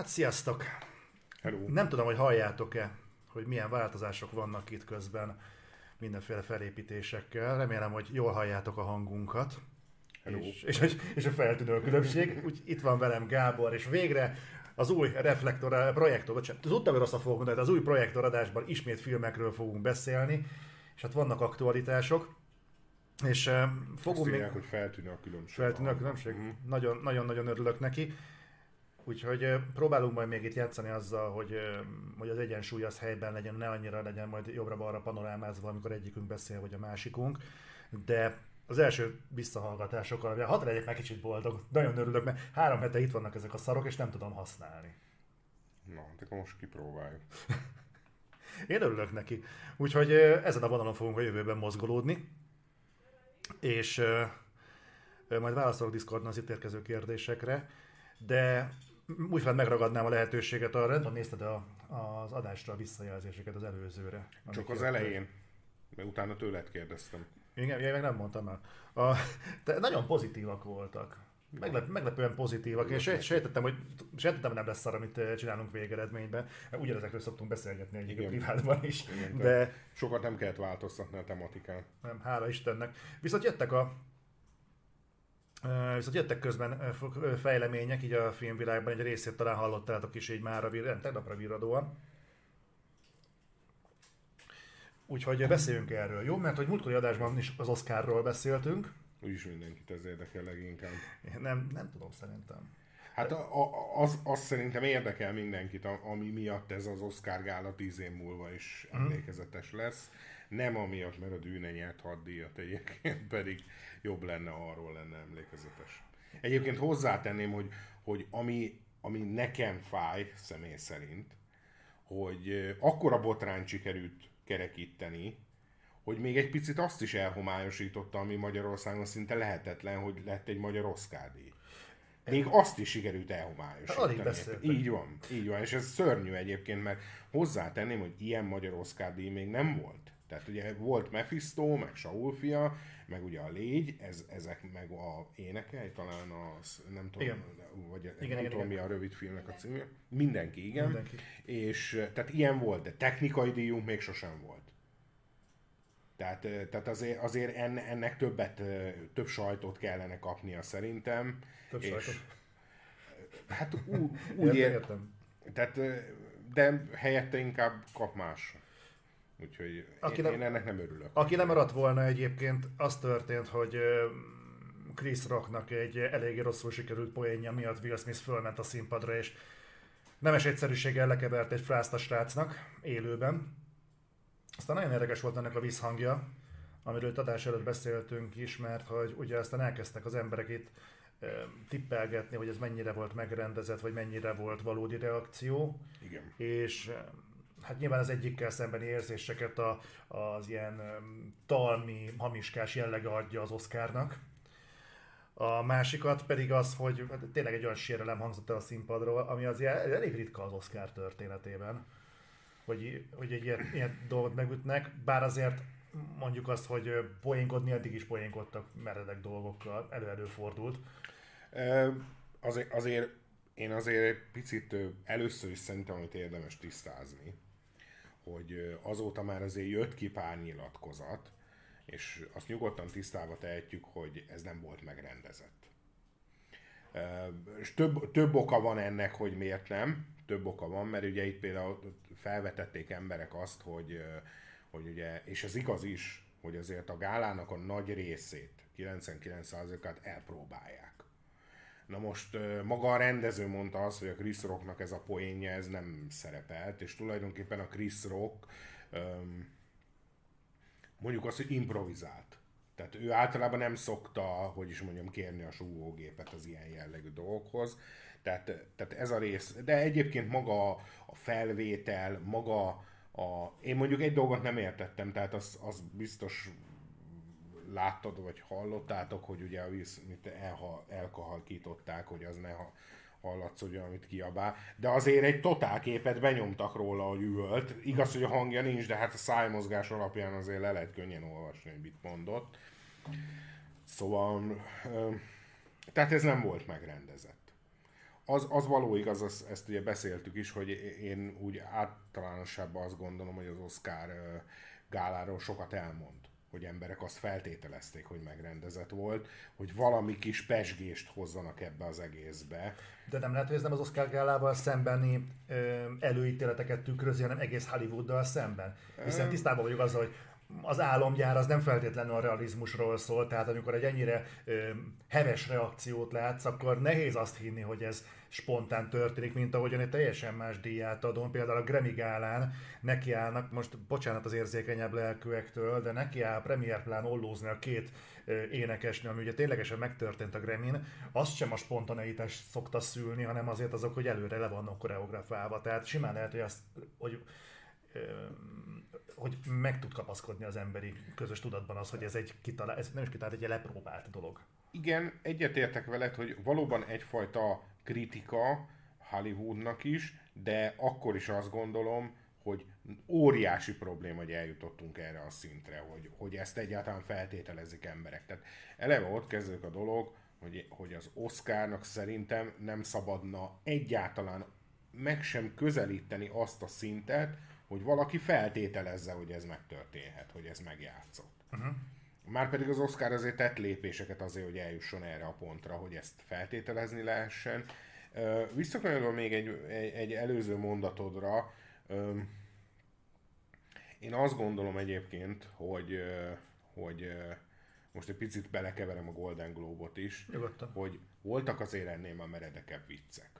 Hát sziasztok! Hello. Nem tudom, hogy halljátok-e, hogy milyen változások vannak itt közben mindenféle felépítésekkel. Remélem, hogy jól halljátok a hangunkat. Hello. És, és, és, a feltűnő különbség. Úgy itt van velem Gábor, és végre az új reflektor, projektor, bocsánat, tudtam, hogy rosszat fogok mondani, de az új projektoradásban ismét filmekről fogunk beszélni, és hát vannak aktualitások. És uh, Azt fogunk még... írják, hogy feltűnő a különbség. Feltűnő a különbség? Nagyon, nagyon-nagyon örülök neki. Úgyhogy próbálunk majd még itt játszani azzal, hogy, hogy az egyensúly az helyben legyen, ne annyira legyen majd jobbra-balra panorámázva, amikor egyikünk beszél, vagy a másikunk. De az első visszahallgatások alapján, hadd legyek már kicsit boldog, nagyon örülök, mert három hete itt vannak ezek a szarok, és nem tudom használni. Na, de akkor most kipróbáljuk. Én örülök neki. Úgyhogy ezen a vonalon fogunk a jövőben mozgolódni. És majd válaszolok Discordon az itt érkező kérdésekre, de úgy fel megragadnám a lehetőséget arra, tudom, nézted a, az adásra a visszajelzéseket az előzőre. Csak az elején, mert utána tőled kérdeztem. Igen, én meg nem mondtam el. A, de nagyon pozitívak voltak. Meglep, meglepően pozitívak. Én sej- sejtettem, hogy sejtettem, nem lesz szar, amit eh, csinálunk végeredményben. Ugyanezekről szoktunk beszélgetni egyébként Igen. privátban is. Igen, De Sokat nem kellett változtatni a tematikán. nem, hála Istennek. Viszont jöttek a Viszont jöttek közben fejlemények így a filmvilágban, egy részét talán hallottátok is így már a vir, tegnapra virradóan. Úgyhogy beszéljünk erről, jó? Mert hogy múltkori adásban is az Oscarról beszéltünk. Úgyis mindenkit ez érdekel leginkább. Nem, nem tudom szerintem. Hát a, a, az, az szerintem érdekel mindenkit, ami miatt ez az Oscar gála tíz év múlva is Mhm. emlékezetes lesz. Nem amiatt, mert a Dűne nyert hat díjat egyébként, pedig jobb lenne, arról lenne emlékezetes. Egyébként hozzátenném, hogy, hogy ami, ami nekem fáj személy szerint, hogy akkora botrány sikerült kerekíteni, hogy még egy picit azt is elhomályosította, ami Magyarországon szinte lehetetlen, hogy lett egy magyar díj. Még azt is sikerült elhomályosítani. Így van, így van, és ez szörnyű egyébként, mert hozzátenném, hogy ilyen magyar Oscar díj még nem volt. Tehát ugye volt Mephisto, meg Saul fia, meg ugye a Légy, ez, ezek meg a énekel, talán az, nem tudom, Igen. vagy Igen, nem igen, tudom igen. mi a rövid filmnek a címje. Mindenki, igen. Mindenki. És eh, tehát ilyen volt, de technikai díjunk még sosem volt. Tehát, eh, tehát azért, azért en- ennek többet, több sajtot kellene kapnia szerintem. Több és, sajtot. Hát ú, úgy Értem, ér, értem. tehát, de helyette inkább kap más. Úgyhogy Aki én, nem- én ennek nem örülök. Aki nem maradt volna egyébként, az történt, hogy Chris Rocknak egy eléggé rosszul sikerült poénja miatt Will Smith fölment a színpadra, és nemes egyszerűséggel lekevert egy frászt a srácnak élőben. Aztán nagyon érdekes volt ennek a visszhangja, amiről adás előtt beszéltünk is, mert hogy ugye aztán elkezdtek az emberek itt tippelgetni, hogy ez mennyire volt megrendezett, vagy mennyire volt valódi reakció Igen. és hát nyilván az egyikkel szembeni érzéseket a, az ilyen talmi, hamiskás jellege adja az Oscarnak. A másikat pedig az, hogy hát tényleg egy olyan sérelem hangzott el a színpadról, ami az elég ritka az Oscar történetében, hogy, hogy egy ilyen, ilyen dolgot megütnek, bár azért mondjuk azt, hogy poénkodni eddig is poénkodtak meredek dolgokkal, elő-előfordult. Azért, azért én azért egy picit először is szerintem, amit érdemes tisztázni, hogy azóta már azért jött ki pár nyilatkozat, és azt nyugodtan tisztába tehetjük, hogy ez nem volt megrendezett. És több, több oka van ennek, hogy miért nem. Több oka van, mert ugye itt például felvetették emberek azt, hogy, hogy ugye, és ez igaz is, hogy azért a gálának a nagy részét, 99%-át elpróbálják. Na most maga a rendező mondta azt, hogy a Chris Rocknak ez a poénja, ez nem szerepelt, és tulajdonképpen a Chris Rock mondjuk azt, hogy improvizált. Tehát ő általában nem szokta, hogy is mondjam, kérni a súgógépet az ilyen jellegű dolgokhoz. Tehát, tehát ez a rész, de egyébként maga a felvétel, maga a... Én mondjuk egy dolgot nem értettem, tehát az, az biztos láttad, vagy hallottátok, hogy ugye a víz, mit elha, elkahalkították, hogy az ne ha, hallatszódjon, amit kiabál. De azért egy totál képet benyomtak róla, hogy üvölt. Igaz, hogy a hangja nincs, de hát a szájmozgás alapján azért le lehet könnyen olvasni, hogy mit mondott. Szóval, tehát ez nem volt megrendezett. az, az való igaz, azt, ezt ugye beszéltük is, hogy én úgy általánosabban azt gondolom, hogy az Oscar gáláról sokat elmond hogy emberek azt feltételezték, hogy megrendezett volt, hogy valami kis pesgést hozzanak ebbe az egészbe. De nem lehet, hogy ez nem az Oscar gálával szembeni ö, előítéleteket tükrözi, hanem egész Hollywooddal szemben. Hiszen tisztában vagyok azzal, hogy az álomgyár az nem feltétlenül a realizmusról szól, tehát amikor egy ennyire ö, heves reakciót látsz, akkor nehéz azt hinni, hogy ez spontán történik, mint ahogyan egy teljesen más díját adom. Például a Grammy gálán nekiállnak, most bocsánat az érzékenyebb lelkűektől, de nekiáll a Premier Plán ollózni a két énekesnő, ami ugye ténylegesen megtörtént a Grammy-n, azt sem a spontaneitás szokta szülni, hanem azért azok, hogy előre le vannak koreografálva. Tehát simán lehet, hogy, azt, hogy hogy meg tud kapaszkodni az emberi közös tudatban az, hogy ez egy kitalál, ez nem is kitalált, egy lepróbált dolog. Igen, egyetértek veled, hogy valóban egyfajta kritika Hollywoodnak is, de akkor is azt gondolom, hogy óriási probléma, hogy eljutottunk erre a szintre, hogy, hogy ezt egyáltalán feltételezik emberek. Tehát eleve ott kezdődik a dolog, hogy, hogy az Oscarnak szerintem nem szabadna egyáltalán meg sem közelíteni azt a szintet, hogy valaki feltételezze, hogy ez megtörténhet, hogy ez megjátszott. Uh-huh. Márpedig az Oscar azért tett lépéseket azért, hogy eljusson erre a pontra, hogy ezt feltételezni lehessen. Visszakanyolva még egy, egy, egy előző mondatodra, én azt gondolom egyébként, hogy, hogy most egy picit belekeverem a Golden Globe-ot is, Nyugodtan. hogy voltak azért ennél a meredekebb viccek.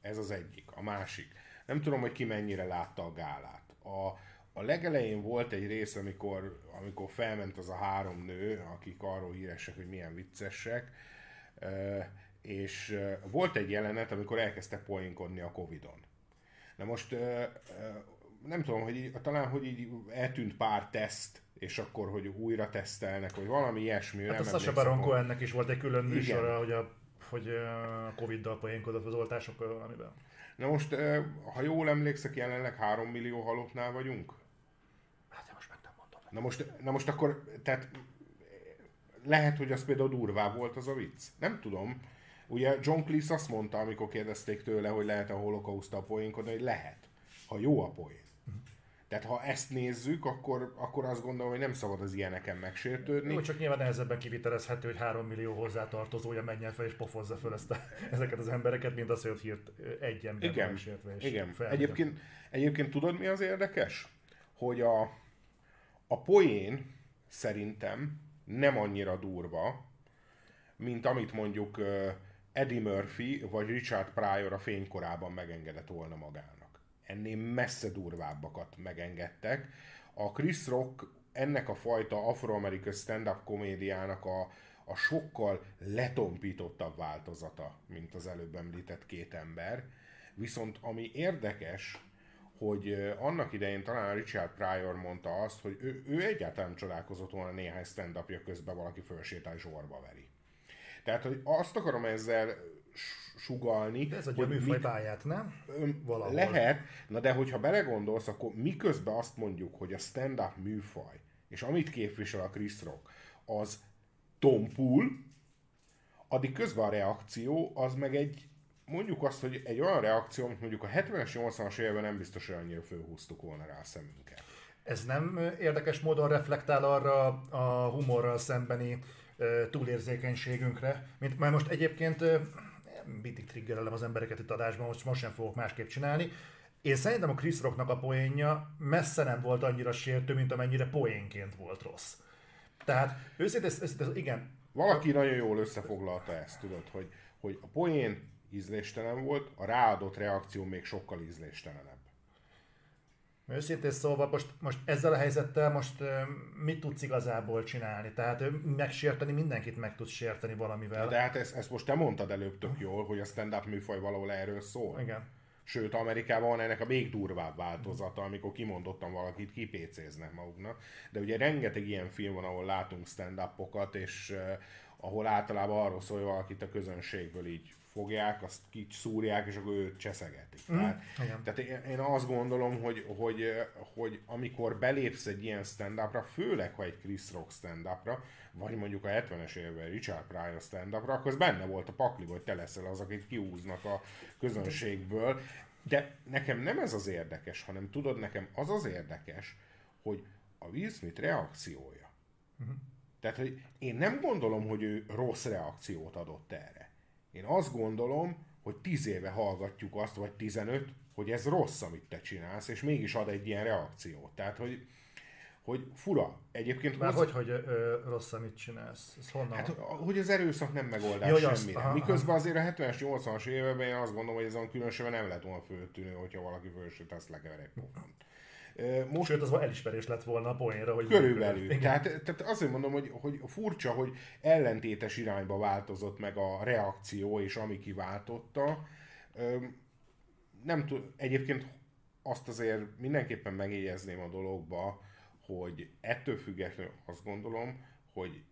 Ez az egyik. A másik. Nem tudom, hogy ki mennyire látta a gálát. A, a legelején volt egy rész, amikor, amikor felment az a három nő, akik arról híresek, hogy milyen viccesek, és volt egy jelenet, amikor elkezdtek poénkodni a Covid-on. Na most nem tudom, hogy így, talán, hogy így eltűnt pár teszt, és akkor, hogy újra tesztelnek, vagy valami ilyesmi. Hát nem a Sasha Baron Cohennek is volt egy külön műsora, hogy a, hogy a Covid-dal poénkodott az oltások valamiben. Na most, ha jól emlékszek, jelenleg 3 millió halottnál vagyunk? Hát most meg nem mondom. Na most, na most akkor, tehát lehet, hogy az például durvább volt az a vicc. Nem tudom. Ugye John Cleese azt mondta, amikor kérdezték tőle, hogy lehet a holokausztal poénkodni, hogy lehet, ha jó a poén. Tehát ha ezt nézzük, akkor, akkor azt gondolom, hogy nem szabad az ilyeneken megsértődni. Jó, csak nyilván nehezebben kivitelezhető, hogy három millió hozzátartozója menjen fel és pofozza fel ezt a, ezeket az embereket, mint az, hogy hírt egy ember igen, megsértve. És igen. Egyébként, egyébként tudod mi az érdekes? Hogy a, a poén szerintem nem annyira durva, mint amit mondjuk Eddie Murphy vagy Richard Pryor a fénykorában megengedett volna magának ennél messze durvábbakat megengedtek. A Chris Rock ennek a fajta afroamerikai stand-up komédiának a, a sokkal letompítottabb változata, mint az előbb említett két ember. Viszont ami érdekes, hogy annak idején talán Richard Pryor mondta azt, hogy ő, ő egyáltalán csodálkozott volna néhány stand közben valaki fölsétál és orba veri. Tehát, hogy azt akarom ezzel sugalni. De ez a műfaj pályát, nem? Valahol. Lehet, na de hogyha belegondolsz, akkor miközben azt mondjuk, hogy a stand-up műfaj, és amit képvisel a Chris Rock, az tompul, addig közben a reakció az meg egy, mondjuk azt, hogy egy olyan reakció, amit mondjuk a 70-es, 80-as években nem biztos, hogy annyira fölhúztuk volna rá a szemünket. Ez nem érdekes módon reflektál arra a humorral szembeni túlérzékenységünkre, mint már most egyébként mindig triggerelem az embereket itt adásban, most, most sem fogok másképp csinálni. Én szerintem a Chris Rocknak a poénja messze nem volt annyira sértő, mint amennyire poénként volt rossz. Tehát őszintén, őszintén igen. Valaki nagyon jól összefoglalta ezt, tudod, hogy, hogy a poén ízléstelen volt, a ráadott reakció még sokkal ízléstelenebb. Őszintén szóval most, most ezzel a helyzettel most mit tudsz igazából csinálni? Tehát megsérteni mindenkit meg tudsz sérteni valamivel. De hát ezt, ezt most te mondtad előbb tök jól, hogy a stand-up műfaj valahol erről szól. Igen. Sőt, Amerikában van ennek a még durvább változata, amikor kimondottan valakit kipécéznek maguknak. De ugye rengeteg ilyen film van, ahol látunk stand és uh, ahol általában arról szól, hogy valakit a közönségből így fogják, azt kiszúrják, és akkor őt cseszegetik. Mm, tehát, tehát én, én azt gondolom, hogy, hogy, hogy amikor belépsz egy ilyen stand-upra, főleg ha egy Chris Rock stand-upra, vagy mondjuk a 70-es évben Richard Pryor stand-upra, akkor az benne volt a pakli, hogy te leszel az, akit kiúznak a közönségből. De nekem nem ez az érdekes, hanem tudod, nekem az az érdekes, hogy a Will Smith reakciója. Uh-huh. Tehát, hogy én nem gondolom, hogy ő rossz reakciót adott erre. Én azt gondolom, hogy tíz éve hallgatjuk azt, vagy 15, hogy ez rossz, amit te csinálsz, és mégis ad egy ilyen reakciót. Tehát, hogy, hogy fura. Egyébként Már hogy, hogy ö, rossz, amit csinálsz? Ez honnan? Hát, hogy az erőszak nem megoldás Jó, semmire. Azt, Miközben azért a 70-es, 80-as években én azt gondolom, hogy ez a különösebben nem lett volna föltűnő, hogyha valaki fölsőt, azt lekever egy pofont. Most, Sőt, az elismerés lett volna a poénra, hogy... Körülbelül. Tehát, tehát azért mondom, hogy, hogy furcsa, hogy ellentétes irányba változott meg a reakció, és ami kiváltotta. Nem tud, egyébként azt azért mindenképpen megjegyezném a dologba, hogy ettől függetlenül azt gondolom, hogy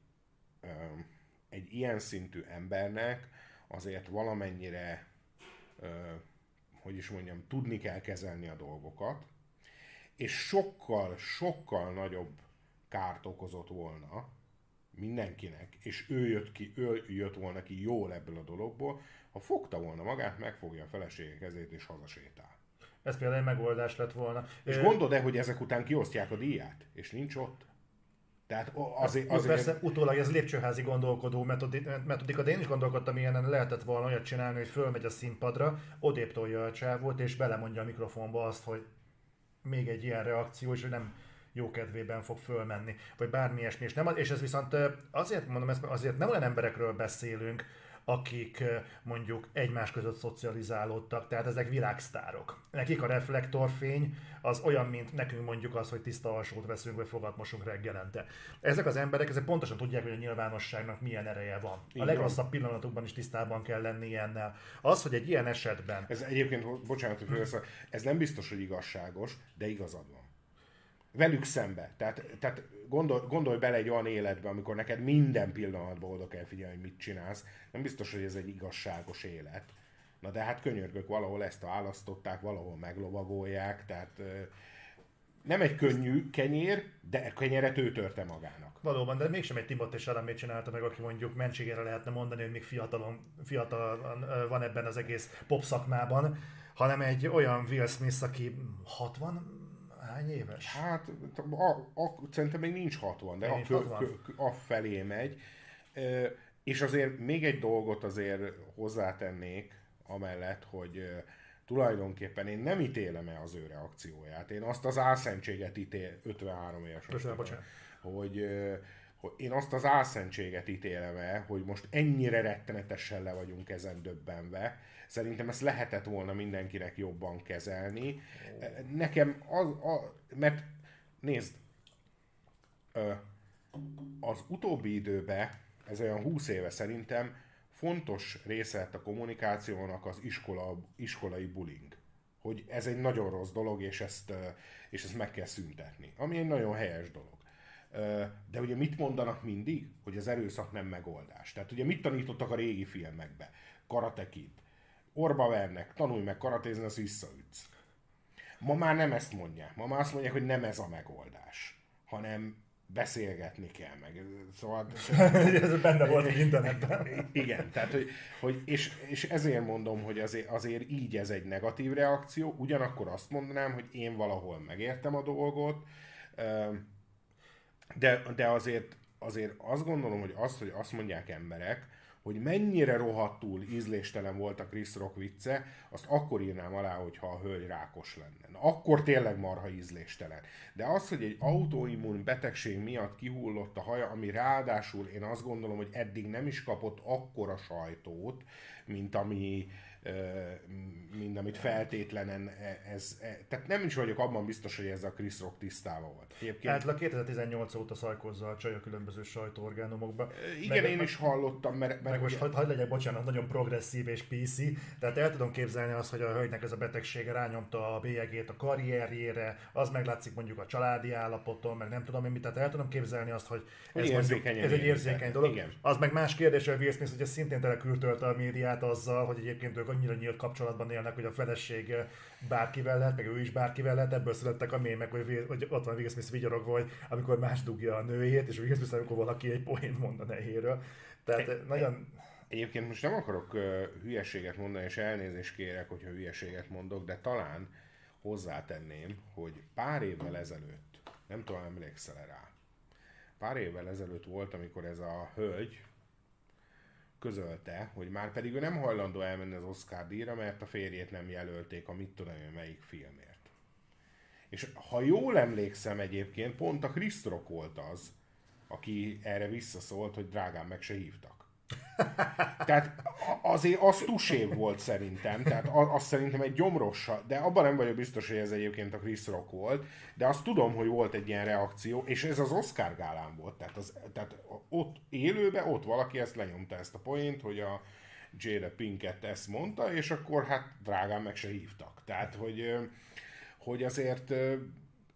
egy ilyen szintű embernek azért valamennyire, hogy is mondjam, tudni kell kezelni a dolgokat, és sokkal, sokkal nagyobb kárt okozott volna mindenkinek, és ő jött, ki, ő jött volna ki jól ebből a dologból, ha fogta volna magát, megfogja a felesége kezét és hazasétál. Ez például egy megoldás lett volna. És gondolod-e, hogy ezek után kiosztják a díját, és nincs ott? Tehát azért, azért... Persze utólag ez lépcsőházi gondolkodó metodika, de én is gondolkodtam ilyenen, lehetett volna olyat csinálni, hogy fölmegy a színpadra, odébb tolja a csávót, és belemondja a mikrofonba azt, hogy még egy ilyen reakció, és hogy nem jó kedvében fog fölmenni, vagy bármi ilyesmi. És, nem, és ez viszont azért mondom ezt, azért nem olyan emberekről beszélünk, akik mondjuk egymás között szocializálódtak, tehát ezek világsztárok. Nekik a reflektorfény az olyan, mint nekünk mondjuk az, hogy tiszta alsót veszünk, vagy fogat mosunk reggelente. Ezek az emberek ezek pontosan tudják, hogy a nyilvánosságnak milyen ereje van. A legrosszabb pillanatokban is tisztában kell lenni ennel. Az, hogy egy ilyen esetben... Ez egyébként, bocsánat, hogy ez nem biztos, hogy igazságos, de igazad van velük szembe. Tehát, tehát gondol, gondolj bele egy olyan életbe, amikor neked minden pillanatban oda kell figyelni, hogy mit csinálsz. Nem biztos, hogy ez egy igazságos élet. Na de hát könyörgök, valahol ezt választották, valahol meglovagolják, tehát nem egy könnyű kenyér, de kenyeret ő törte magának. Valóban, de mégsem egy Timothy Salamét csinálta meg, aki mondjuk mentségére lehetne mondani, hogy még fiatalon, fiatalon van ebben az egész pop szakmában, hanem egy olyan Will Smith, aki 60, hány éves? Hát, a, a, szerintem még nincs 60, de a, kö, kö, a felé megy. E, és azért még egy dolgot azért hozzátennék, amellett, hogy tulajdonképpen én nem ítélem el az ő reakcióját. Én azt az álszentséget ítél, 53 éves. Köszönöm, hogy, hogy én azt az álszentséget ítélem el, hogy most ennyire rettenetesen le vagyunk ezen döbbenve, Szerintem ezt lehetett volna mindenkinek jobban kezelni. Nekem az, a, mert nézd, az utóbbi időben, ez olyan 20 éve szerintem, fontos része lett a kommunikációnak az iskola, iskolai bullying. Hogy ez egy nagyon rossz dolog, és ezt, és ezt meg kell szüntetni. Ami egy nagyon helyes dolog. De ugye mit mondanak mindig? Hogy az erőszak nem megoldás. Tehát ugye mit tanítottak a régi filmekbe? Karate Kid, orba vernek, tanulj meg karatézni, az visszaütsz. Ma már nem ezt mondják. Ma már azt mondják, hogy nem ez a megoldás, hanem beszélgetni kell meg. Szóval... ez benne volt internetben. Igen, tehát, hogy, hogy és, és ezért mondom, hogy azért, azért így ez egy negatív reakció, ugyanakkor azt mondanám, hogy én valahol megértem a dolgot, de, de azért, azért azt gondolom, hogy azt, hogy azt mondják emberek, hogy mennyire rohadtul ízléstelen volt a Chris Rock vicce, azt akkor írnám alá, hogyha a hölgy rákos lenne. Na, akkor tényleg marha ízléstelen. De az, hogy egy autoimmun betegség miatt kihullott a haja, ami ráadásul én azt gondolom, hogy eddig nem is kapott akkora sajtót, mint ami, mint amit feltétlenen e, ez, ez, tehát nem is vagyok abban biztos, hogy ez a Chris Rock tisztában volt. Egyébként... Hát a 2018 óta szajkozza a csaj a különböző sajtóorgánumokba. Igen, meg, én is hallottam, mert... mert meg most ugye... hagyd legyek, bocsánat, nagyon progresszív és PC, tehát el tudom képzelni azt, hogy a hölgynek ez a betegsége rányomta a bélyegét a karrierjére, az meglátszik mondjuk a családi állapoton, meg nem tudom én mit, tehát el tudom képzelni azt, hogy ez, mondjuk, ez egy érzékeny dolog. Igen. Az meg más kérdés, hogy Will Smith ugye szintén telekültölte a médiát azzal, hogy egyébként ők annyira nyílt kapcsolatban élnek, hogy a feleség bárkivel lehet, meg ő is bárkivel lehet, ebből születtek a mémek, hogy, hogy ott van Will Smith vigyorogva, hogy amikor más dugja a nőjét, és Will Smith, amikor valaki egy poént mond a nehéről. Tehát egy, nagyon... Egyébként most nem akarok uh, hülyeséget mondani, és elnézést kérek, hogyha hülyeséget mondok, de talán hozzátenném, hogy pár évvel ezelőtt, nem tudom, emlékszel rá, pár évvel ezelőtt volt, amikor ez a hölgy közölte, hogy már pedig ő nem hajlandó elmenni az Oscar díjra, mert a férjét nem jelölték a mit tudom én melyik filmért. És ha jól emlékszem egyébként, pont a Chris Rock volt az, aki erre visszaszólt, hogy drágán meg se hívtak. Tehát azért az tusév volt szerintem, tehát az, szerintem egy gyomrossa, de abban nem vagyok biztos, hogy ez egyébként a Chris Rock volt, de azt tudom, hogy volt egy ilyen reakció, és ez az Oscar gálán volt, tehát, az, tehát ott élőben, ott valaki ezt lenyomta ezt a point, hogy a Jada Pinkett ezt mondta, és akkor hát drágán meg se hívtak. Tehát, hogy, hogy azért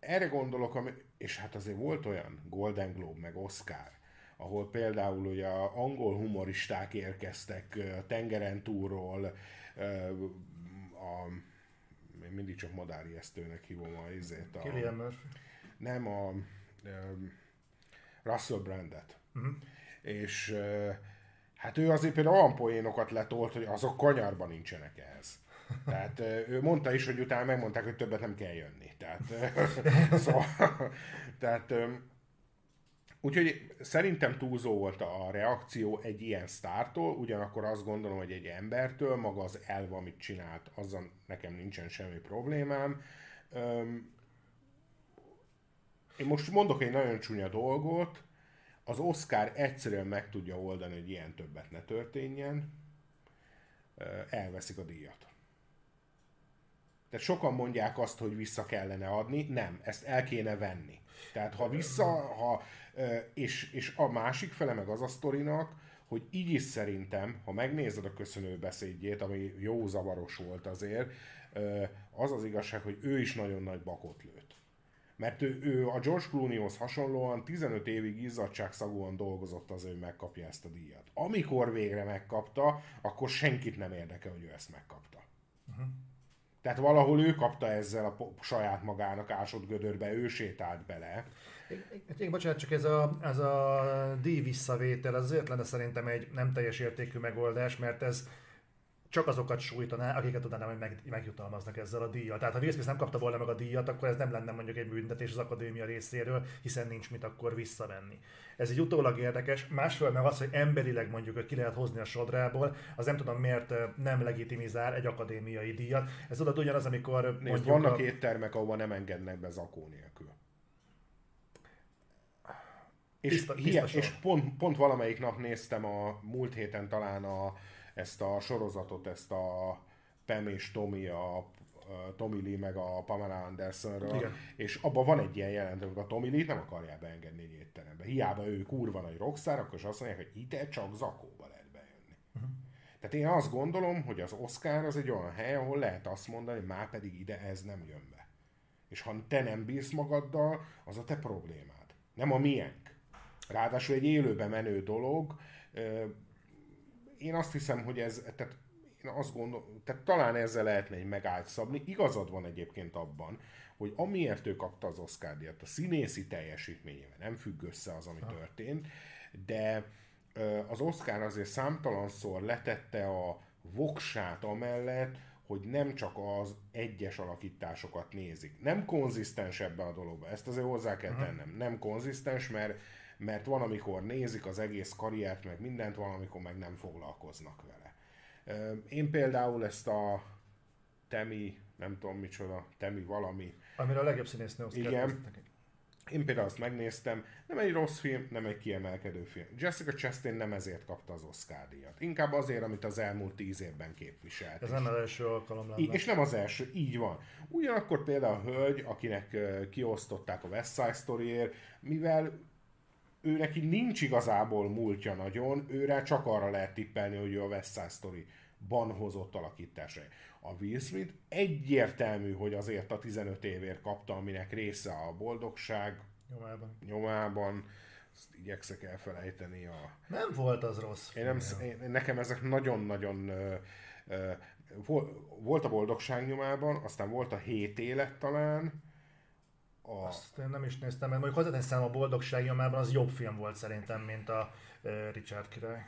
erre gondolok, és hát azért volt olyan Golden Globe, meg Oscar, ahol például ugye a angol humoristák érkeztek a tengeren túlról, a, én mindig csak esztőnek hívom a izét. A, Killian Murphy. Nem, a, a Russell Brandet. Uh-huh. És hát ő azért például olyan poénokat letolt, hogy azok kanyarban nincsenek ehhez. Tehát ő mondta is, hogy utána megmondták, hogy többet nem kell jönni. Tehát, szóval, tehát Úgyhogy szerintem túlzó volt a reakció egy ilyen sztártól, ugyanakkor azt gondolom, hogy egy embertől, maga az elv, amit csinált, azzal nekem nincsen semmi problémám. Én most mondok egy nagyon csúnya dolgot, az Oscar egyszerűen meg tudja oldani, hogy ilyen többet ne történjen, elveszik a díjat. Tehát sokan mondják azt, hogy vissza kellene adni, nem, ezt el kéne venni. Tehát ha vissza, ha és, és a másik fele meg az a sztorinak, hogy így is szerintem, ha megnézed a köszönő beszédjét, ami jó zavaros volt azért, az az igazság, hogy ő is nagyon nagy bakot lőtt. Mert ő, ő a George Clooneyhoz hasonlóan 15 évig izzadságszagúan dolgozott az, hogy megkapja ezt a díjat. Amikor végre megkapta, akkor senkit nem érdekel, hogy ő ezt megkapta. Uh-huh. Tehát valahol ő kapta ezzel a saját magának ásott gödörbe, ő sétált bele. Én, bocsánat, csak ez a, ez a díj visszavétel azért lenne szerintem egy nem teljes értékű megoldás, mert ez csak azokat sújtaná, akiket utána hogy meg, megjutalmaznak ezzel a díjjal. Tehát ha Will Smith nem kapta volna meg a díjat, akkor ez nem lenne mondjuk egy büntetés az akadémia részéről, hiszen nincs mit akkor visszavenni. Ez egy utólag érdekes. Másról meg az, hogy emberileg mondjuk, hogy ki lehet hozni a sodrából, az nem tudom miért nem legitimizál egy akadémiai díjat. Ez tudod ugyanaz, amikor Nézd, vannak a... éttermek, ahova nem engednek be zakó nélkül. És, tiszta, tiszta és pont, pont valamelyik nap néztem a múlt héten talán a, ezt a sorozatot, ezt a Pam és Tommy, a Tommy Lee meg a Pamela Andersonről, Igen. és abban van egy ilyen jelent, hogy a Tommy Lee-t nem akarják beengedni egy étterembe. Hiába ő kurva nagy rockstar, akkor is azt mondják, hogy ide csak zakóba lehet bejönni. Uh-huh. Tehát én azt gondolom, hogy az Oscar az egy olyan hely, ahol lehet azt mondani, hogy már pedig ide ez nem jön be. És ha te nem bírsz magaddal, az a te problémád. Nem a miénk. Ráadásul egy élőben menő dolog. Én azt hiszem, hogy ez, tehát én azt gondolom, tehát talán ezzel lehetne egy megállt szabni. Igazad van egyébként abban, hogy amiért ő kapta az oscar a színészi teljesítményével nem függ össze az, ami történt, de az Oscar azért számtalanszor letette a voksát amellett, hogy nem csak az egyes alakításokat nézik. Nem konzisztens ebbe a dologba, ezt azért hozzá kell tennem. Nem konzisztens, mert mert van, amikor nézik az egész karriert, meg mindent, van, amikor meg nem foglalkoznak vele. Én például ezt a Temi, nem tudom micsoda, Temi valami. Amire a legjobb színésznő Igen. Én például azt megnéztem, nem egy rossz film, nem egy kiemelkedő film. Jessica Chastain nem ezért kapta az Oscar díjat. Inkább azért, amit az elmúlt tíz évben képviselt. Ez nem az első alkalom lenne. És nem az első, így van. Ugyanakkor például a hölgy, akinek kiosztották a West Side story mivel ő neki nincs igazából múltja nagyon, őre csak arra lehet tippelni, hogy ő a West Side Story ban hozott alakításai. A Will Smith egyértelmű, hogy azért a 15 évért kapta, aminek része a boldogság nyomában. nyomában. Ezt igyekszek elfelejteni a... Nem volt az rossz. Én nem, én, nekem ezek nagyon-nagyon... volt a boldogság nyomában, aztán volt a hét élet talán, a... Azt én nem is néztem, mert mondjuk hozzáteszem a boldogság nyomában az jobb film volt szerintem, mint a Richard király.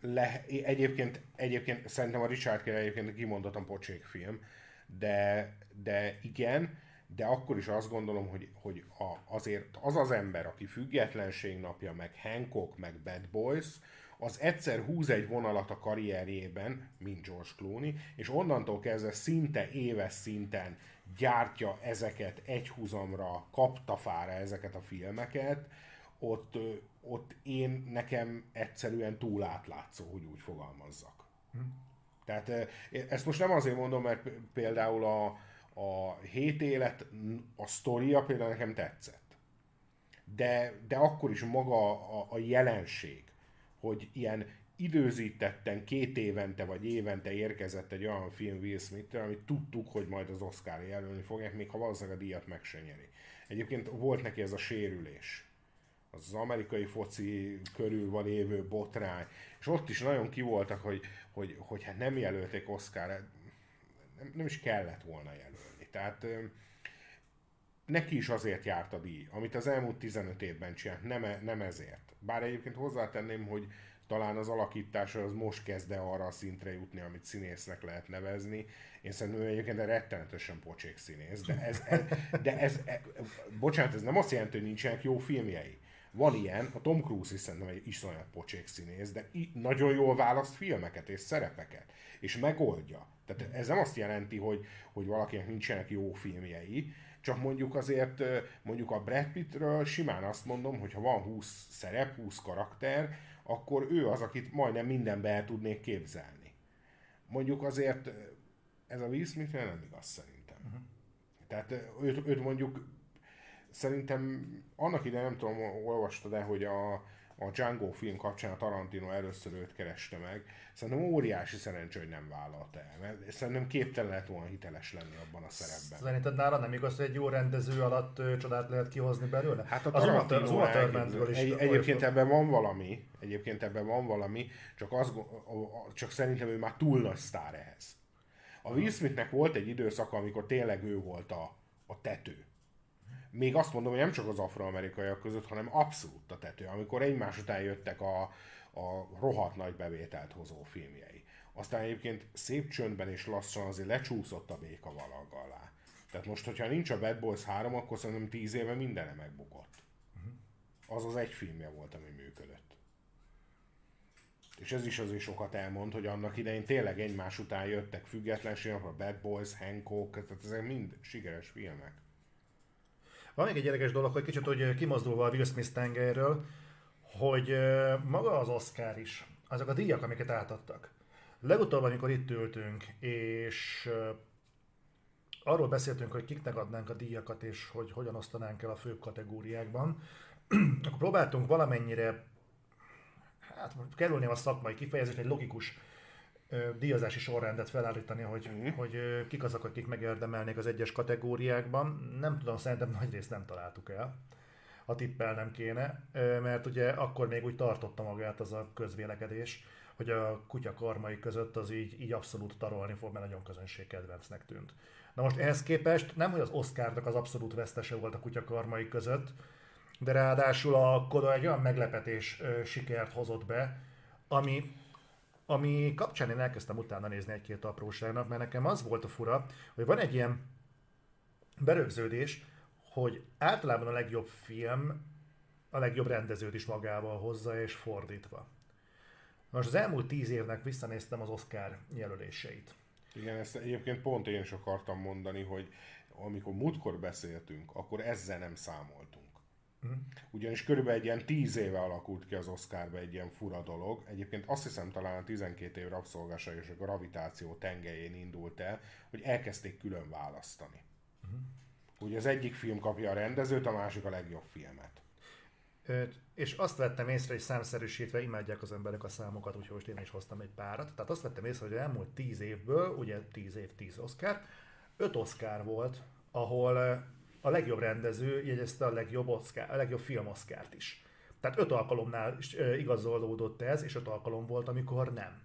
Le, egyébként, egyébként szerintem a Richard Király egyébként kimondottan pocsék film, de, de igen, de akkor is azt gondolom, hogy, hogy a, azért az az ember, aki függetlenség napja, meg Hancock, meg Bad Boys, az egyszer húz egy vonalat a karrierjében, mint George Clooney, és onnantól kezdve szinte éves szinten gyártja ezeket egyhuzamra, kaptafára ezeket a filmeket, ott, ott én nekem egyszerűen túl átlátszó, hogy úgy fogalmazzak. Hm. Tehát ezt most nem azért mondom, mert például a, a hét élet, a sztoria például nekem tetszett. De, de akkor is maga a, a jelenség, hogy ilyen időzítetten két évente vagy évente érkezett egy olyan film Will smith amit tudtuk, hogy majd az Oscar jelölni fogják, még ha valószínűleg a díjat meg se nyeri. Egyébként volt neki ez a sérülés az amerikai foci körül van lévő botrány, és ott is nagyon kivoltak, hogy, hogy, hogy hát nem jelölték Oscar, nem, nem is kellett volna jelölni. Tehát neki is azért járt a díj, amit az elmúlt 15 évben csinált, nem, e, nem ezért. Bár egyébként hozzátenném, hogy talán az alakítása az most kezd arra a szintre jutni, amit színésznek lehet nevezni. Én szerintem ő egyébként egy rettenetesen pocsék színész, de ez, ez, de ez, ez, bocsánat, ez nem azt jelenti, hogy nincsenek jó filmjei. Van ilyen, a Tom Cruise is szerintem egy iszonyat pocsék színész, de nagyon jól választ filmeket és szerepeket, és megoldja. Tehát ez nem azt jelenti, hogy, hogy valakinek nincsenek jó filmjei, csak mondjuk azért, mondjuk a Brad Pittről simán azt mondom, hogy ha van 20 szerep, 20 karakter, akkor ő az, akit majdnem mindenbe el tudnék képzelni. Mondjuk azért ez a Will Smith nem igaz szerintem. Uh-huh. Tehát őt, őt mondjuk szerintem annak ide nem tudom, olvastad de hogy a, a Django film kapcsán a Tarantino először őt kereste meg. Szerintem óriási szerencsé, hogy nem vállalta el, mert szerintem képtelen lehet volna hiteles lenni abban a szerepben. Szerinted nála nem igaz, hogy egy jó rendező alatt ö, csodát lehet kihozni belőle? Hát a Tarantino az is. Egy, egyébként ebben van valami, egyébként ebben van valami, csak, az, csak szerintem ő már túl nagy sztár ehhez. A Will Smithnek volt egy időszaka, amikor tényleg ő volt a, a tető még azt mondom, hogy nem csak az afroamerikaiak között, hanem abszolút a tető, amikor egymás után jöttek a, a rohadt nagy bevételt hozó filmjei. Aztán egyébként szép csöndben és lassan azért lecsúszott a béka valag alá. Tehát most, hogyha nincs a Bad Boys 3, akkor szerintem 10 éve mindene megbukott. Az az egy filmje volt, ami működött. És ez is azért sokat elmond, hogy annak idején tényleg egymás után jöttek függetlenség, a Bad Boys, Hancock, tehát ezek mind sikeres filmek. Van még egy érdekes dolog, hogy kicsit hogy kimozdulva a Will Smith tengelyről, hogy maga az Oscar is, azok a díjak, amiket átadtak. Legutóbb, amikor itt ültünk, és arról beszéltünk, hogy kiknek adnánk a díjakat, és hogy hogyan osztanánk el a fő kategóriákban, akkor próbáltunk valamennyire, hát kerülném a szakmai kifejezést, egy logikus díjazási sorrendet felállítani, hogy, mm. hogy kik azok, akik megérdemelnék az egyes kategóriákban. Nem tudom, szerintem nagy részt nem találtuk el. A tippel nem kéne, mert ugye akkor még úgy tartotta magát az a közvélekedés, hogy a kutya karmai között az így, így abszolút tarolni fog, mert nagyon közönségkedvencnek tűnt. Na most ehhez képest nem, hogy az Oscarnak az abszolút vesztese volt a kutya karmai között, de ráadásul a Koda egy olyan meglepetés sikert hozott be, ami ami kapcsán én elkezdtem utána nézni egy-két apróságnak, mert nekem az volt a fura, hogy van egy ilyen berögződés, hogy általában a legjobb film a legjobb rendezőt is magával hozza, és fordítva. Most az elmúlt tíz évnek visszanéztem az Oscar jelöléseit. Igen, ezt egyébként pont én is akartam mondani, hogy amikor múltkor beszéltünk, akkor ezzel nem számoltunk. Mm. Ugyanis körülbelül egy ilyen tíz éve alakult ki az Oscarba egy ilyen fura dolog. Egyébként azt hiszem talán a 12 év rabszolgása és a gravitáció tengelyén indult el, hogy elkezdték külön választani. Mm. Ugye az egyik film kapja a rendezőt, a másik a legjobb filmet. És azt vettem észre, hogy számszerűsítve imádják az emberek a számokat, úgyhogy most én is hoztam egy párat. Tehát azt vettem észre, hogy elmúlt 10 évből, ugye 10 év, 10 Oscar, 5 Oscar volt, ahol a legjobb rendező jegyezte a legjobb, Oscar, a legjobb film Oscárt is. Tehát öt alkalomnál igazolódott ez, és öt alkalom volt, amikor nem.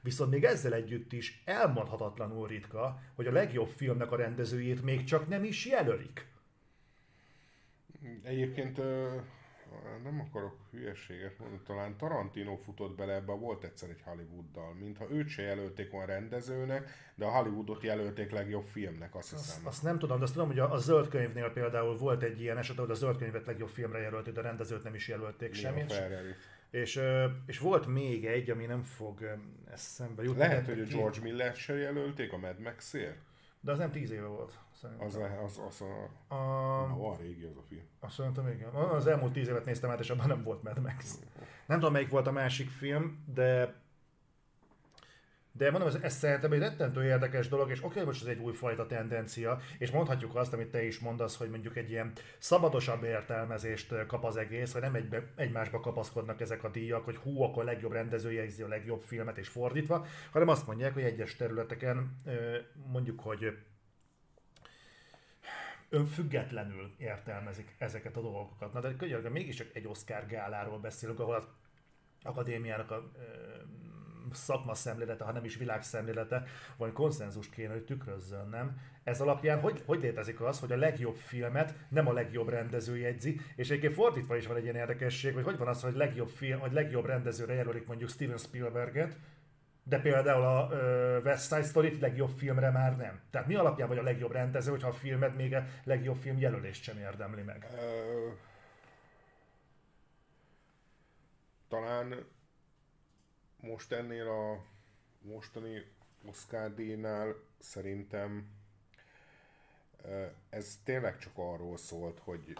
Viszont még ezzel együtt is elmondhatatlanul ritka, hogy a legjobb filmnek a rendezőjét még csak nem is jelölik. Egyébként nem akarok hülyeséget mondani, talán Tarantino futott bele ebbe, volt egyszer egy Hollywooddal, mintha őt se jelölték olyan rendezőnek, de a Hollywoodot jelölték legjobb filmnek, azt hiszem. Azt, azt nem tudom, de azt tudom, hogy a, a zöld könyvnél például volt egy ilyen eset, hogy a zöld könyvet legjobb filmre jelölték, de a rendezőt nem is jelölték semmit. És, és volt még egy, ami nem fog eszembe jutni. Lehet, hogy a George Miller se jelölték a Mad Max-ért? De az nem tíz éve volt. Szerintem. Az, az, az, a, a, a, a régi az a film. Azt szerintem igen. Az elmúlt tíz évet néztem át, és abban nem volt Mad Max. Nem tudom, melyik volt a másik film, de de mondom, ez, ez szerintem egy rettentő érdekes dolog, és oké, most ez egy újfajta tendencia, és mondhatjuk azt, amit te is mondasz, hogy mondjuk egy ilyen szabadosabb értelmezést kap az egész, hogy nem egybe, egymásba kapaszkodnak ezek a díjak, hogy hú, akkor a legjobb rendező jegyzi a legjobb filmet, és fordítva, hanem azt mondják, hogy egyes területeken mondjuk, hogy önfüggetlenül értelmezik ezeket a dolgokat. Na de könyörgöm, mégiscsak egy Oscar gáláról beszélünk, ahol az akadémiának a szakma szemlélete, ha nem is világszemlélete, vagy konszenzust kéne, hogy tükrözzön, nem? Ez alapján hogy, hogy létezik az, hogy a legjobb filmet nem a legjobb rendező jegyzi, és egyébként fordítva is van egy ilyen érdekesség, hogy hogy van az, hogy legjobb film, vagy legjobb rendezőre jelölik mondjuk Steven Spielberget, de például a uh, West Side Story legjobb filmre már nem. Tehát mi alapján vagy a legjobb rendező, hogyha a filmet még a legjobb film jelölést sem érdemli meg? Talán most ennél a mostani Oscar díjnál szerintem ez tényleg csak arról szólt, hogy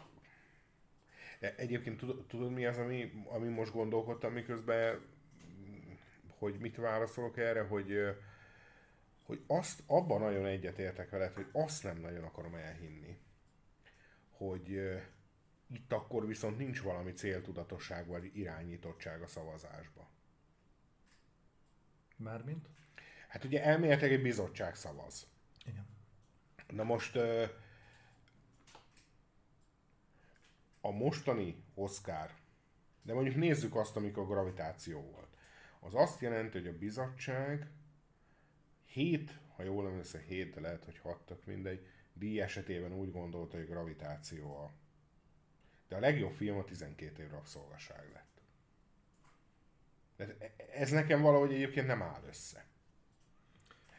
de egyébként tudod, tudod mi az, ami, ami most gondolkodtam, miközben hogy mit válaszolok erre, hogy, hogy azt, abban nagyon egyetértek veled, hogy azt nem nagyon akarom elhinni, hogy itt akkor viszont nincs valami céltudatosság vagy irányítottság a szavazásba. Mármint? Hát ugye elméletileg egy bizottság szavaz. Igen. Na most a mostani Oscar, de mondjuk nézzük azt, amikor gravitáció volt. Az azt jelenti, hogy a bizottság hét, ha jól emlékszem, hét, de lehet, hogy hattak mindegy, díj esetében úgy gondolta, hogy gravitáció a... De a legjobb film a 12 év rabszolgaság lett. De ez nekem valahogy egyébként nem áll össze.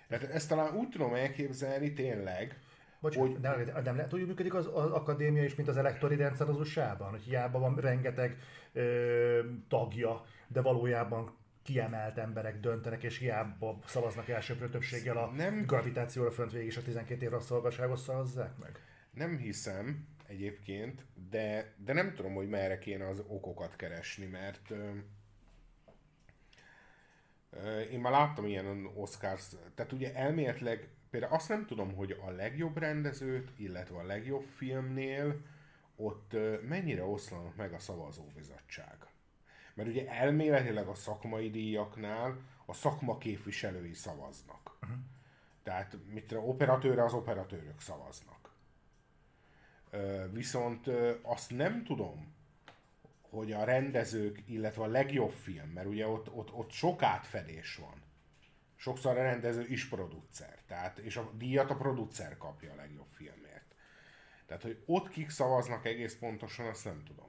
Tehát ezt talán úgy tudom elképzelni tényleg, Bocs, hogy... nem, nem lehet, hogy működik az, az akadémia is, mint az elektori rendszer az USA-ban, hogy hiába van rengeteg ö, tagja, de valójában kiemelt emberek döntenek, és hiába szavaznak elsőprő többséggel a nem... gravitációra fönt végig, és a 12 évre a szolgaságot szavazzák meg? Nem hiszem egyébként, de, de nem tudom, hogy merre kéne az okokat keresni, mert én már láttam ilyen Oscars, tehát ugye elméletileg például azt nem tudom, hogy a legjobb rendezőt, illetve a legjobb filmnél ott mennyire oszlanak meg a szavazóbizottság. Mert ugye elméletileg a szakmai díjaknál a szakma képviselői szavaznak. Uh-huh. Tehát mit operatőre az operatőrök szavaznak. Viszont azt nem tudom, hogy a rendezők, illetve a legjobb film, mert ugye ott, ott, ott sok átfedés van. Sokszor a rendező is producer, tehát, és a díjat a producer kapja a legjobb filmért. Tehát, hogy ott kik szavaznak egész pontosan, azt nem tudom.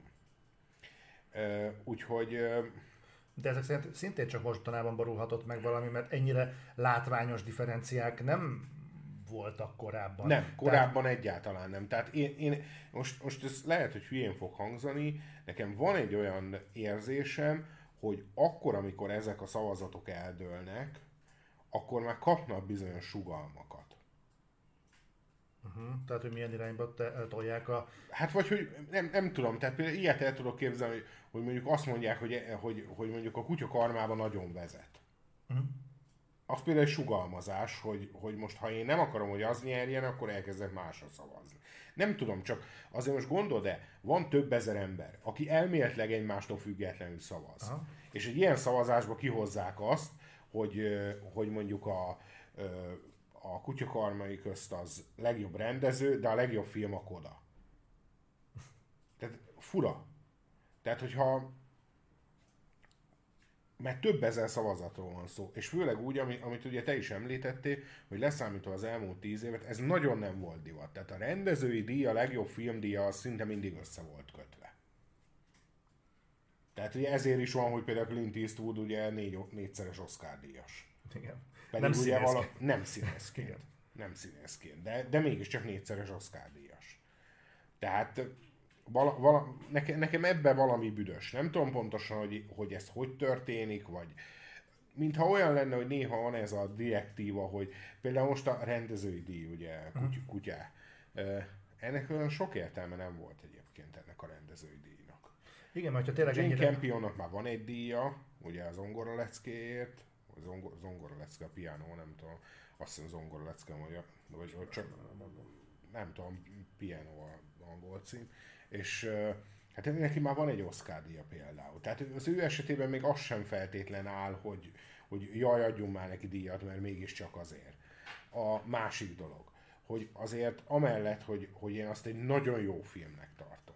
Úgyhogy... De ezek szerint szintén csak mostanában borulhatott meg valami, mert ennyire látványos differenciák nem voltak korábban. Nem, korábban Tehát... egyáltalán nem. Tehát én, én most, most ez lehet, hogy hülyén fog hangzani, nekem van egy olyan érzésem, hogy akkor, amikor ezek a szavazatok eldőlnek, akkor már kapnak bizonyos sugalmakat. Uh-huh. Tehát, hogy milyen irányba te, tolják a... Hát vagy, hogy nem, nem tudom, tehát például ilyet el tudok képzelni, hogy, hogy mondjuk azt mondják, hogy, hogy, hogy mondjuk a kutya karmában nagyon vezet. Uh-huh. Az például egy sugalmazás, hogy, hogy most ha én nem akarom, hogy az nyerjen, akkor elkezdek másra szavazni. Nem tudom, csak azért most gondold de van több ezer ember, aki elméletleg egymástól függetlenül szavaz. Aha. És egy ilyen szavazásba kihozzák azt, hogy, hogy mondjuk a, a kutyakarmai közt az legjobb rendező, de a legjobb film a Koda. Tehát fura. Tehát, hogyha mert több ezer szavazatról van szó, és főleg úgy, amit ugye te is említettél, hogy leszámítva az elmúlt tíz évet, ez nagyon nem volt divat. Tehát a rendezői díj, a legjobb filmdíja az szinte mindig össze volt kötve. Tehát ugye ezért is van, hogy például Clint Eastwood ugye négy, négyszeres Oscar díjas. Igen. Pedig nem ugye vala, nem színészként. nem színészként, de, de mégiscsak négyszeres Oscar díjas. Tehát vala, vala, nekem, nekem ebbe valami büdös. Nem tudom pontosan, hogy, hogy ez hogy történik, vagy mintha olyan lenne, hogy néha van ez a direktíva, hogy például most a rendezői díj, ugye, kuty, mhm. kutyá. Ennek olyan sok értelme nem volt egyébként ennek a rendezői díjnak. Igen, mert ha tényleg Jane ennyire... Campionnak már van egy díja, ugye az ongora leckéért, zongora, zongora lecke, a piano, nem tudom, azt hiszem zongora lecke, vagy, vagy, vagy csak, nem tudom, piano a angol cím, és hát neki már van egy Oscar díja például. Tehát az ő esetében még az sem feltétlen áll, hogy, hogy jaj, adjunk már neki díjat, mert mégiscsak azért. A másik dolog, hogy azért amellett, hogy, hogy én azt egy nagyon jó filmnek tartom,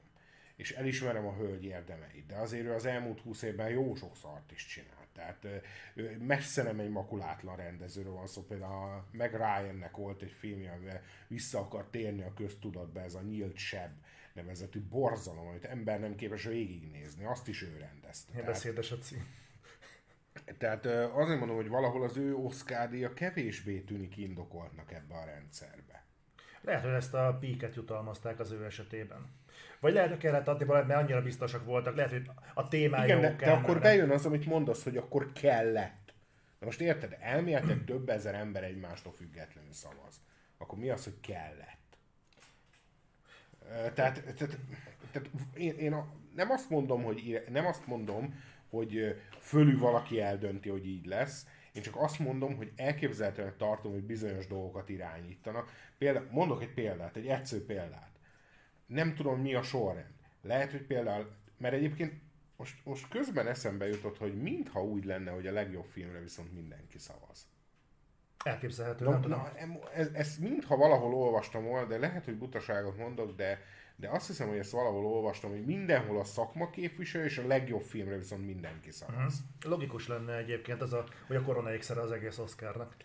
és elismerem a hölgy érdemeit, de azért ő az elmúlt húsz évben jó sok szart is csinál. Tehát messze nem egy makulátlan rendezőről van szó. Például a Meg Ryan-nek volt egy filmje, amivel vissza akar térni a köztudatba, ez a Nyílt Seb nevezetű borzalom, amit ember nem képes végignézni. Azt is ő rendezte. Tehát, beszédes a cím. Tehát azért mondom, hogy valahol az ő Oscar-díja kevésbé tűnik indokoltnak ebbe a rendszerbe. Lehet, hogy ezt a píket jutalmazták az ő esetében. Vagy lehet, hogy kellett adni valamit, mert annyira biztosak voltak. Lehet, hogy a témája Igen, de, de akkor bejön az, amit mondasz, hogy akkor kellett. De most érted, elméletek több ezer ember egymástól függetlenül szavaz. Akkor mi az, hogy kellett? Tehát, tehát, tehát én, én a, nem azt mondom, hogy nem azt mondom, hogy fölül valaki eldönti, hogy így lesz. Én csak azt mondom, hogy elképzelhetően tartom, hogy bizonyos dolgokat irányítanak. Például, mondok egy példát, egy egyszerű példát. Nem tudom, mi a sorrend. Lehet, hogy például, mert egyébként most, most közben eszembe jutott, hogy mintha úgy lenne, hogy a legjobb filmre viszont mindenki szavaz. Elképzelhető, na, nem tudom. Na, ez, ezt mintha valahol olvastam volna, de lehet, hogy butaságot mondok, de, de azt hiszem, hogy ezt valahol olvastam, hogy mindenhol a szakma képviselő, és a legjobb filmre viszont mindenki szavaz. Uh-huh. Logikus lenne egyébként az, a, hogy a korona az egész Oscarnak.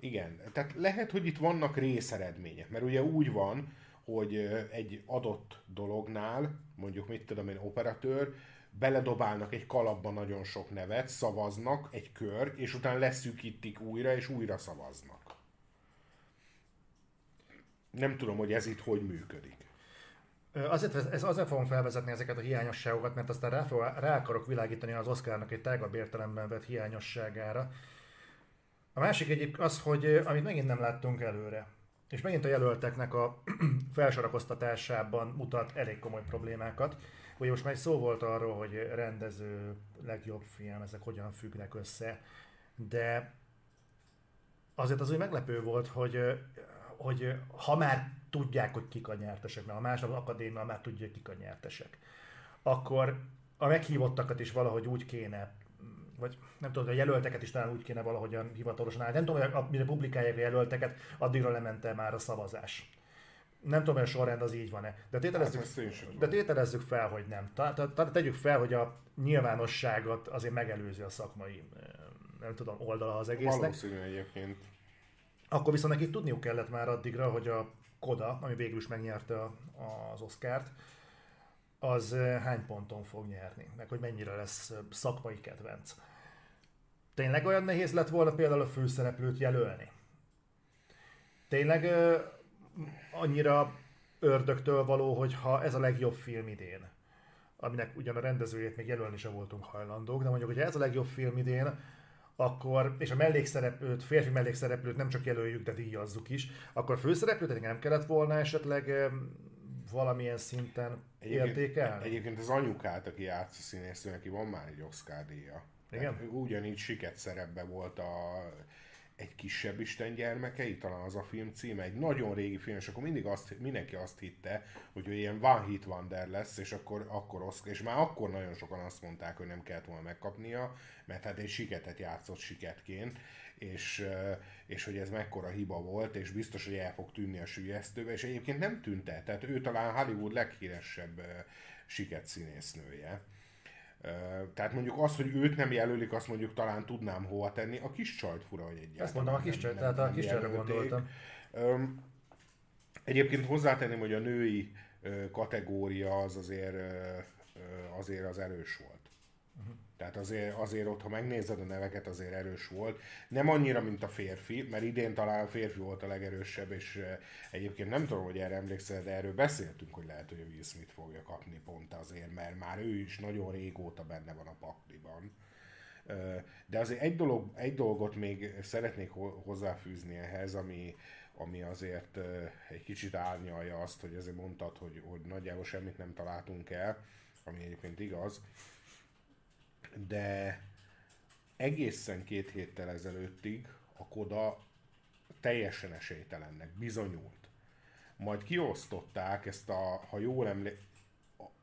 Igen, tehát lehet, hogy itt vannak részeredmények, mert ugye úgy van, hogy egy adott dolognál, mondjuk mit tudom én, operatőr, beledobálnak egy kalapba nagyon sok nevet, szavaznak egy kör, és utána leszűkítik újra, és újra szavaznak. Nem tudom, hogy ez itt hogy működik. Azért, ez azért fogom felvezetni ezeket a hiányosságokat, mert aztán rá, rá akarok világítani az Oscarnak egy tágabb értelemben vett hiányosságára. A másik egyik az, hogy amit megint nem láttunk előre, és megint a jelölteknek a felsorakoztatásában mutat elég komoly problémákat. Ugye most már szó volt arról, hogy rendező, legjobb film, ezek hogyan függnek össze, de azért az úgy meglepő volt, hogy, hogy ha már tudják, hogy kik a nyertesek, mert a második akadémia már tudja, kik a nyertesek, akkor a meghívottakat is valahogy úgy kéne vagy nem tudom, a jelölteket is talán úgy kéne valahogyan hivatalosan állni. Nem tudom, hogy mire publikálják a jelölteket, addigra lemente már a szavazás. Nem tudom, hogy a sorrend az így van-e. De tételezzük, hát, de tételezzük fel, hogy nem. Tegyük fel, hogy a nyilvánosságot azért megelőzi a szakmai nem tudom, oldala az egésznek. Valószínű egyébként. Akkor viszont neki tudniuk kellett már addigra, hogy a Koda, ami végül is megnyerte az Oscárt, az hány ponton fog nyerni, meg hogy mennyire lesz szakmai kedvenc. Tényleg olyan nehéz lett volna például a főszereplőt jelölni? Tényleg annyira ördögtől való, hogy ha ez a legjobb film idén, aminek ugyan a rendezőjét még jelölni sem voltunk hajlandók, de mondjuk, hogy ez a legjobb film idén, akkor, és a mellékszereplőt, férfi mellékszereplőt nem csak jelöljük, de díjazzuk is, akkor a főszereplőt nem kellett volna esetleg valamilyen szinten egyébként, értékelni? Egyébként az anyukát, aki játsza színésznő, neki van már egy Oscar díja. Igen? Tehát ugyanígy siket szerepbe volt a egy kisebb Isten gyermekei, talán az a film címe, egy nagyon régi film, és akkor mindig azt, mindenki azt hitte, hogy ő ilyen One Hit Wonder lesz, és akkor, akkor Oscar, és már akkor nagyon sokan azt mondták, hogy nem kellett volna megkapnia, mert hát egy siketet játszott siketként, és, és hogy ez mekkora hiba volt, és biztos, hogy el fog tűnni a sülyeztőbe, és egyébként nem tűnt el, tehát ő talán Hollywood leghíresebb siket színésznője. Tehát mondjuk az, hogy őt nem jelölik, azt mondjuk talán tudnám hova tenni. A kis csajt fura, hogy egyáltalán Ezt mondom, a kis csajt, tehát a kis csajra gondoltam. Egyébként hozzátenném, hogy a női kategória az azért, azért az erős volt. Uh-huh. Tehát azért, azért ott, ha megnézed a neveket, azért erős volt. Nem annyira, mint a férfi, mert idén talán a férfi volt a legerősebb, és eh, egyébként nem tudom, hogy erre emlékszel, de erről beszéltünk, hogy lehet, hogy Will Smith fogja kapni pont azért, mert már ő is nagyon régóta benne van a pakliban. De azért egy, dolog, egy dolgot még szeretnék hozzáfűzni ehhez, ami, ami azért egy kicsit árnyalja azt, hogy azért mondtad, hogy, hogy nagyjából semmit nem találtunk el, ami egyébként igaz, de egészen két héttel ezelőttig a Koda teljesen esélytelennek bizonyult. Majd kiosztották ezt a, ha jól emlékszem,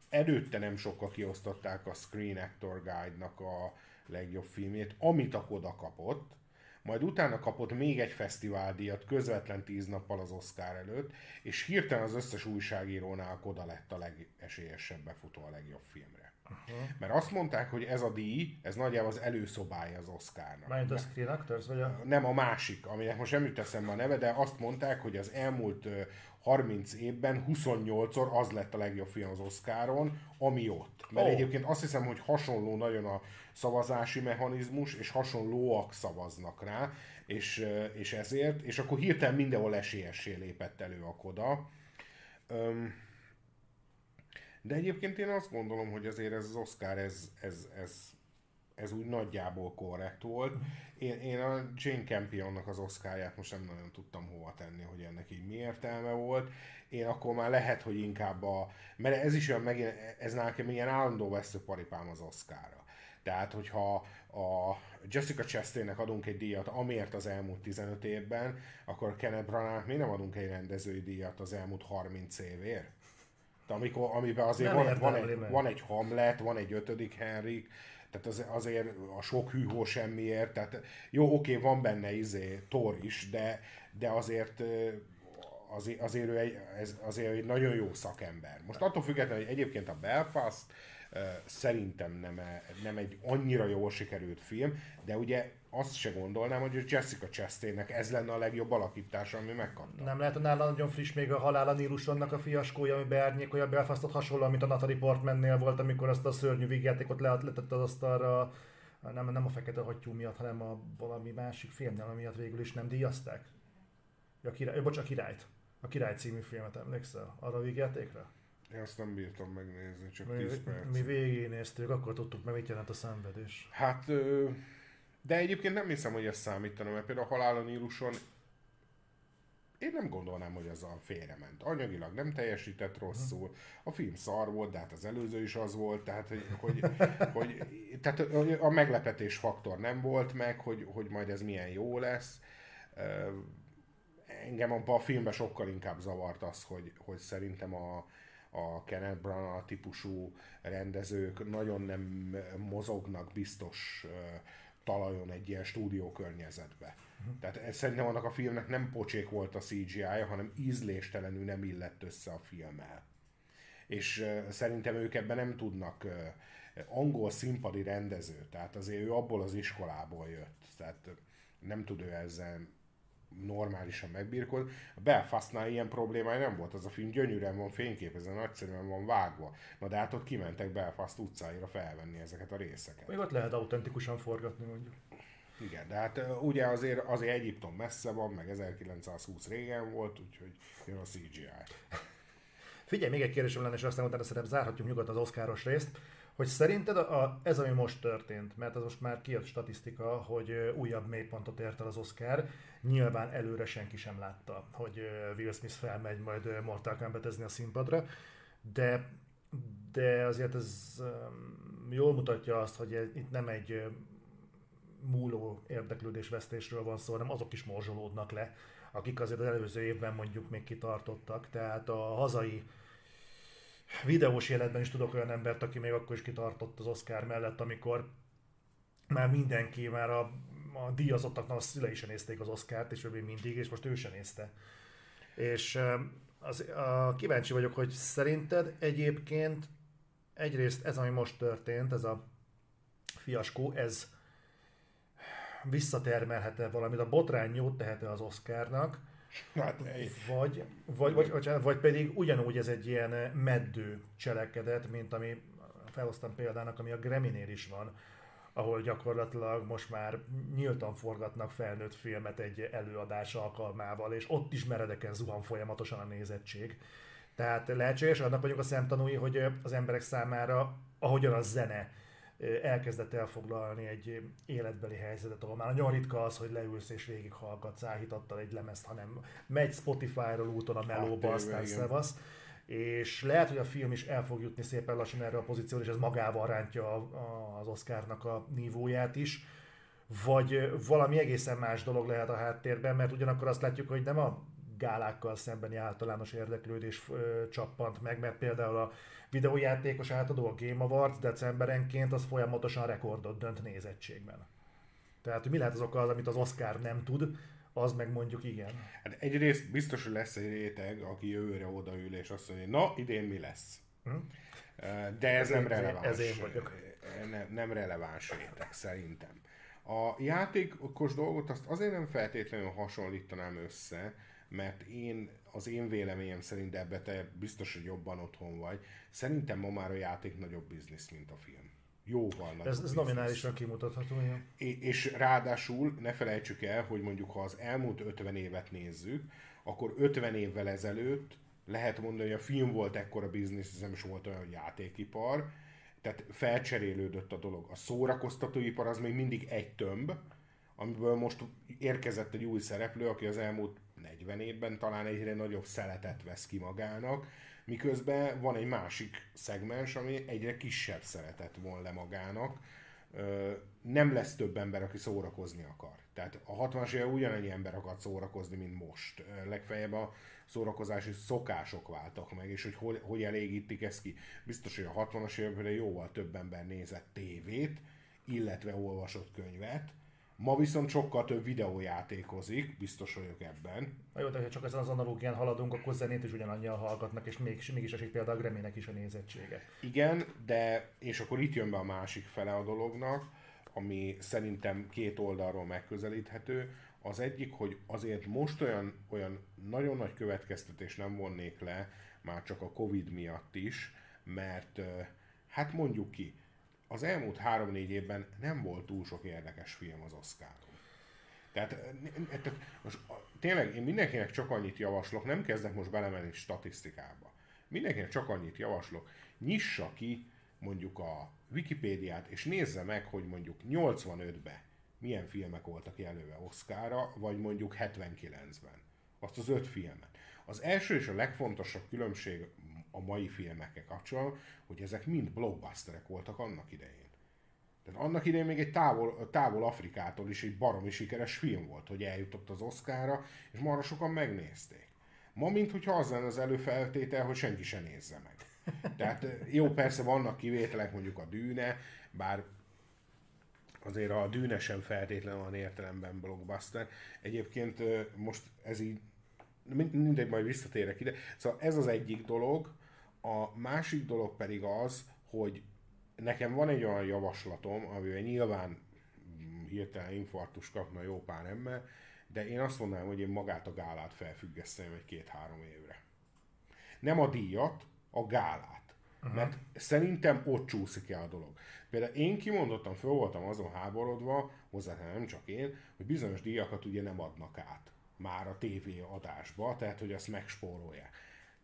előtte nem sokkal kiosztották a Screen Actor Guide-nak a legjobb filmét, amit a Koda kapott, majd utána kapott még egy fesztiváldíjat közvetlen tíz nappal az Oscar előtt, és hirtelen az összes újságírónál Koda lett a legesélyesebb befutó a legjobb filmre. Uh-huh. Mert azt mondták, hogy ez a díj, ez nagyjából az előszobája az Oscarnak. Mármint a Screen Actors, vagy a... Nem a másik, aminek most nem jut eszembe a neve, de azt mondták, hogy az elmúlt 30 évben 28-szor az lett a legjobb film az Oscaron, ami ott. Mert oh. egyébként azt hiszem, hogy hasonló nagyon a szavazási mechanizmus, és hasonlóak szavaznak rá, és, és ezért, és akkor hirtelen mindenhol esélyessé lépett elő a Koda. Um, de egyébként én azt gondolom, hogy azért ez az Oscar, ez, ez, ez, ez úgy nagyjából korrekt volt. Én, én a Jane Campionnak az Oscarját most nem nagyon tudtam hova tenni, hogy ennek így mi értelme volt. Én akkor már lehet, hogy inkább a... Mert ez is olyan megint, ez nekem ilyen állandó veszőparipám az Oscarra. Tehát, hogyha a Jessica Chastainnek adunk egy díjat, amiért az elmúlt 15 évben, akkor Kenneth Branagh miért nem adunk egy rendezői díjat az elmúlt 30 évért? Amikor, amiben azért van, van, egy, van egy Hamlet, van egy ötödik Henrik, tehát az, azért a sok hűhó semmiért, tehát jó, oké, van benne izé Thor is, de, de azért azért, azért, ő egy, ez, azért egy nagyon jó szakember. Most attól függetlenül, hogy egyébként a Belfast szerintem nem, nem egy annyira jól sikerült film, de ugye azt se gondolnám, hogy Jessica Chastainnek ez lenne a legjobb alakítása, ami megkapta. Nem lehet, hogy nála nagyon friss még a Halál a Nílusonnak a fiaskója, ami beárnyékolja Belfastot hasonló, mint a Natalie Portmannél volt, amikor azt a szörnyű vígjátékot leatletett az asztalra, nem, nem a fekete hattyú miatt, hanem a valami másik filmnél, ami miatt végül is nem díjazták. Ja, király, bocs, a királyt. A király című filmet emlékszel? Arra a vígjátékra? Én azt nem bírtam megnézni, csak mi, 10 perc. Mi végignéztük, akkor tudtuk meg, mit jelent a szenvedés. Hát, de egyébként nem hiszem, hogy ez számítana, mert például a Halál a Níluson én nem gondolnám, hogy az a félrement. Anyagilag nem teljesített rosszul, a film szar volt, de hát az előző is az volt, tehát hogy, hogy, hogy tehát a meglepetés faktor nem volt meg, hogy, hogy majd ez milyen jó lesz. Engem abban a filmben sokkal inkább zavart az, hogy, hogy szerintem a, a Kenneth Branagh típusú rendezők nagyon nem mozognak biztos talajon egy ilyen stúdió környezetbe. Uh-huh. Tehát ez, szerintem annak a filmnek nem pocsék volt a CGI-ja, hanem ízléstelenül nem illett össze a filmmel. És uh, szerintem ők ebben nem tudnak uh, angol színpadi rendező, tehát azért ő abból az iskolából jött, tehát nem tud ő ezzel normálisan megbírkod. A Belfastnál ilyen problémája nem volt, az a film gyönyörűen van fényképezve, nagyszerűen van vágva. Na de hát ott kimentek Belfast utcáira felvenni ezeket a részeket. Még ott lehet autentikusan forgatni mondjuk. Igen, de hát ugye azért, azért Egyiptom messze van, meg 1920 régen volt, úgyhogy jön a CGI. Figyelj, még egy kérdésem lenne, és aztán utána szerintem zárhatjuk nyugodtan az oszkáros részt hogy szerinted a, a, ez, ami most történt, mert ez most már kijött statisztika, hogy újabb mélypontot ért el az Oscar, nyilván előre senki sem látta, hogy Will Smith felmegy majd Mortal kombat a színpadra, de, de azért ez jól mutatja azt, hogy itt nem egy múló érdeklődésvesztésről van szó, hanem azok is morzsolódnak le, akik azért az előző évben mondjuk még kitartottak. Tehát a hazai videós életben is tudok olyan embert, aki még akkor is kitartott az Oscar mellett, amikor már mindenki, már a, a díjazottaknak a szülei is nézték az Oscárt, és ő mindig, és most ő sem nézte. És az, a, kíváncsi vagyok, hogy szerinted egyébként egyrészt ez, ami most történt, ez a fiaskó, ez visszatermelhet-e valamit, a botrány jót tehet-e az Oscarnak, Hát, vagy, vagy, vagy, vagy, vagy pedig ugyanúgy ez egy ilyen meddő cselekedet, mint ami felhoztam példának, ami a Greminél is van, ahol gyakorlatilag most már nyíltan forgatnak felnőtt filmet egy előadás alkalmával, és ott is meredeken zuhan folyamatosan a nézettség. Tehát lehetséges, annak vagyunk a szemtanúi, hogy az emberek számára, ahogyan a zene elkezdett elfoglalni egy életbeli helyzetet, ahol már nagyon ritka az, hogy leülsz és végighallgatsz áhítattal egy lemezt, hanem megy Spotify-ról úton a melóba, hát, aztán szevasz. És lehet, hogy a film is el fog jutni szépen lassan erre a pozícióra, és ez magával rántja az Oscarnak a nívóját is. Vagy valami egészen más dolog lehet a háttérben, mert ugyanakkor azt látjuk, hogy nem a gálákkal szembeni általános érdeklődés ö, csappant meg, mert például a videójátékos átadó a Game Awards decemberenként az folyamatosan rekordot dönt nézettségben. Tehát, hogy mi lehet az oka az, amit az Oscar nem tud, az meg mondjuk igen. Hát egyrészt biztos, hogy lesz egy réteg, aki jövőre odaül és azt mondja, na, idén mi lesz? Hm? De ez, ez nem releváns. Ez én vagyok. Nem, nem releváns réteg, szerintem. A játékos dolgot azt azért nem feltétlenül hasonlítanám össze, mert én, az én véleményem szerint, de ebbe te biztos, hogy jobban otthon vagy, szerintem ma már a játék nagyobb biznisz, mint a film. Jóval nagyobb Ez, ez nominálisan kimutatható, igen. És ráadásul ne felejtsük el, hogy mondjuk ha az elmúlt 50 évet nézzük, akkor 50 évvel ezelőtt lehet mondani, hogy a film volt ekkora biznisz, ez nem is volt olyan játékipar, tehát felcserélődött a dolog. A szórakoztatóipar az még mindig egy tömb, amiből most érkezett egy új szereplő, aki az elmúlt 40 évben talán egyre nagyobb szeletet vesz ki magának, miközben van egy másik szegmens, ami egyre kisebb szeretet von le magának. Nem lesz több ember, aki szórakozni akar. Tehát a 60-as évek ugyanannyi ember akart szórakozni, mint most. Legfeljebb a szórakozási szokások váltak meg, és hogy, hogy elégítik ezt ki. Biztos, hogy a 60-as években jóval több ember nézett tévét, illetve olvasott könyvet, Ma viszont sokkal több videójátékozik, biztos vagyok ebben. Na jó, de csak ezen az analógián haladunk, akkor zenét is ugyanannyian hallgatnak, és mégis, mégis esik például a Grammy-nek is a nézettsége. Igen, de és akkor itt jön be a másik fele a dolognak, ami szerintem két oldalról megközelíthető. Az egyik, hogy azért most olyan, olyan nagyon nagy következtetés nem vonnék le, már csak a Covid miatt is, mert hát mondjuk ki, az elmúlt három-négy évben nem volt túl sok érdekes film az Oscaron. Tehát, tehát most tényleg én mindenkinek csak annyit javaslok, nem kezdek most belemenni statisztikába. Mindenkinek csak annyit javaslok, nyissa ki mondjuk a Wikipédiát, és nézze meg, hogy mondjuk 85-ben milyen filmek voltak jelölve Oscarra, vagy mondjuk 79-ben. Azt az öt filmet. Az első és a legfontosabb különbség a mai filmekkel kapcsolatban, hogy ezek mind blockbusterek voltak annak idején. Tehát annak idején még egy távol, távol Afrikától is egy baromi sikeres film volt, hogy eljutott az Oscarra, és marra sokan megnézték. Ma, mint hogyha az lenne az előfeltétel, hogy senki se nézze meg. Tehát jó, persze vannak kivételek, mondjuk a Dűne, bár azért a Dűne sem feltétlenül van értelemben blockbuster. Egyébként most ez így, mindegy, majd visszatérek ide. Szóval ez az egyik dolog, a másik dolog pedig az, hogy nekem van egy olyan javaslatom, amivel nyilván hirtelen infarktus kapna jó pár ember, de én azt mondanám, hogy én magát a gálát felfüggesztem egy két-három évre. Nem a díjat, a gálát. Uh-huh. Mert szerintem ott csúszik el a dolog. Például én kimondottan föl voltam azon háborodva, hozzá nem csak én, hogy bizonyos díjakat ugye nem adnak át már a TV adásba, tehát hogy azt megspórolják.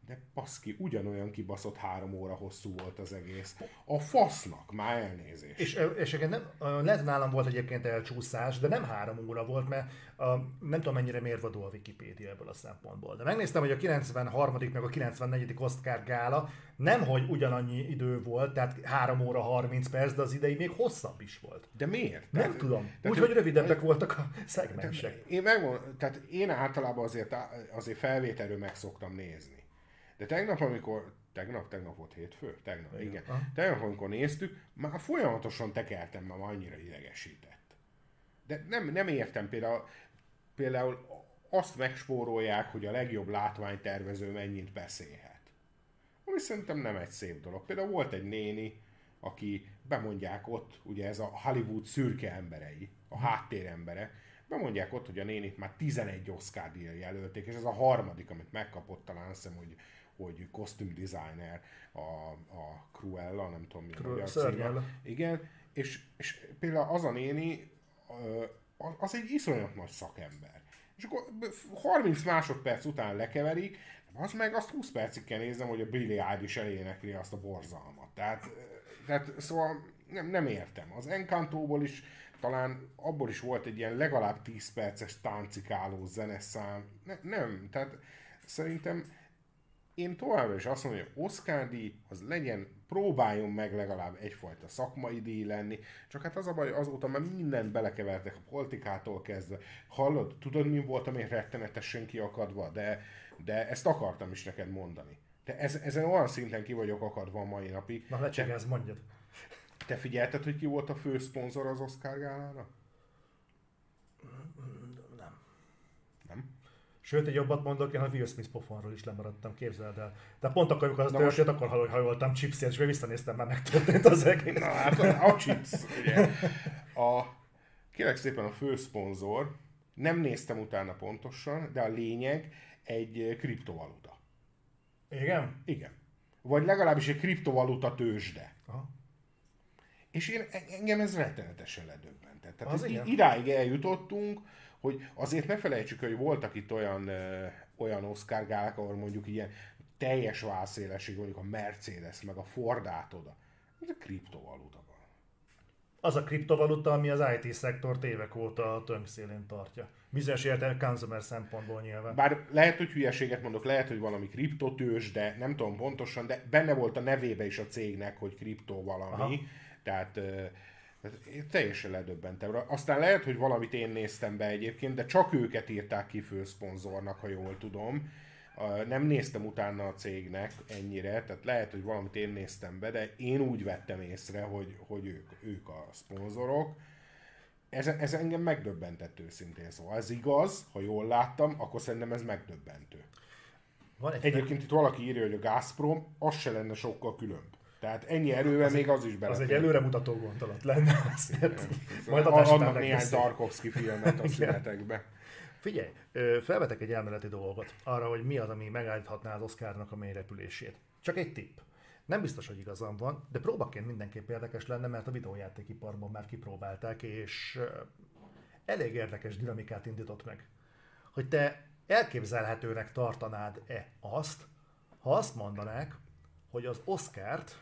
De paszki, ugyanolyan kibaszott három óra hosszú volt az egész. A fasznak, már elnézést. És, és nem, lehet nálam volt egyébként elcsúszás, de nem három óra volt, mert a, nem tudom mennyire mérvadó a Wikipédia ebből a szempontból. De megnéztem, hogy a 93. meg a 94. Oscar gála nem, hogy ugyanannyi idő volt, tehát 3 óra 30 perc, de az idei még hosszabb is volt. De miért? Nem de, tudom. Úgyhogy rövidebbek voltak a szegmensek. Én, megmond, tehát én általában azért, azért felvételről meg szoktam nézni. De tegnap, amikor Tegnap, tegnap volt hétfő? Tegnap, igen. igen. Tegnap, amikor néztük, már folyamatosan tekertem, már annyira idegesített. De nem, nem értem például, például azt megspórolják, hogy a legjobb látványtervező mennyit beszélhet. Ami szerintem nem egy szép dolog. Például volt egy néni, aki bemondják ott, ugye ez a Hollywood szürke emberei, a háttérembere, bemondják ott, hogy a nénit már 11 Oscar díjra jelölték, és ez a harmadik, amit megkapott talán, azt hiszem, hogy hogy kosztüm designer a, a Cruella, nem tudom mi Cru- a címe. Igen, és, és például az a néni, az egy iszonyat nagy szakember. És akkor 30 másodperc után lekeverik, az meg azt 20 percig kell néznem, hogy a Billy Eilish elénekli azt a borzalmat. Tehát, tehát szóval nem, nem értem. Az Encantóból is talán abból is volt egy ilyen legalább 10 perces táncikáló zeneszám. Ne, nem, tehát szerintem én továbbra is azt mondom, hogy Oscar díj az legyen, próbáljon meg legalább egyfajta szakmai díj lenni, csak hát az a baj, azóta már mindent belekevertek, a politikától kezdve. Hallod, tudod mi volt, ami rettenetesen kiakadva, de, de ezt akartam is neked mondani. De ez, ezen olyan szinten ki vagyok akadva a mai napig. Na, ez mondjad. Te figyelted, hogy ki volt a fő szponzor az Oscar gálára? Sőt, egy jobbat mondok, én a Will Smith pofonról is lemaradtam, képzeld el. De pont akkor, amikor az történt, most... akkor hajoltam chipsért, és visszanéztem, már megtörtént az egész. Na hát a, chips, ugye. A, kérlek szépen a fő szponzor, nem néztem utána pontosan, de a lényeg egy kriptovaluta. Igen? Igen. Vagy legalábbis egy kriptovaluta tőzsde. Aha. És én, engem ez rettenetesen ledöbbentett. Tehát az idáig eljutottunk, hogy azért ne felejtsük, hogy voltak itt olyan, ö, olyan Oscar gálák, ahol mondjuk ilyen teljes válszélesség, mondjuk a Mercedes, meg a Ford oda. Ez a kriptovaluta van. Az a kriptovaluta, ami az IT szektort évek óta a tönkszélén tartja. Bizonyos értelme consumer szempontból nyilván. Bár lehet, hogy hülyeséget mondok, lehet, hogy valami kriptotős, de nem tudom pontosan, de benne volt a nevébe is a cégnek, hogy kriptó valami. Aha. Tehát én teljesen ledöbbentem. Aztán lehet, hogy valamit én néztem be egyébként, de csak őket írták ki főszponzornak, ha jól tudom. Nem néztem utána a cégnek ennyire, tehát lehet, hogy valamit én néztem be, de én úgy vettem észre, hogy, hogy ők, ők a szponzorok. Ez, ez engem megdöbbentett őszintén, szóval ez igaz, ha jól láttam, akkor szerintem ez megdöbbentő. Van egy Egyébként itt valaki írja, hogy a Gazprom, az se lenne sokkal különb. Tehát ennyi erővel az még az is bele. Az egy előremutató gondolat lenne. Azért. Majd Adnak néhány Tarkovsky filmet a szünetekbe. Figyelj, felvetek egy elméleti dolgot arra, hogy mi az, ami megállíthatná az Oscarnak a mélyrepülését. Csak egy tipp. Nem biztos, hogy igazam van, de próbaként mindenképp érdekes lenne, mert a videójátékiparban már kipróbálták, és elég érdekes dinamikát indított meg. Hogy te elképzelhetőnek tartanád-e azt, ha azt mondanák, hogy az Oscárt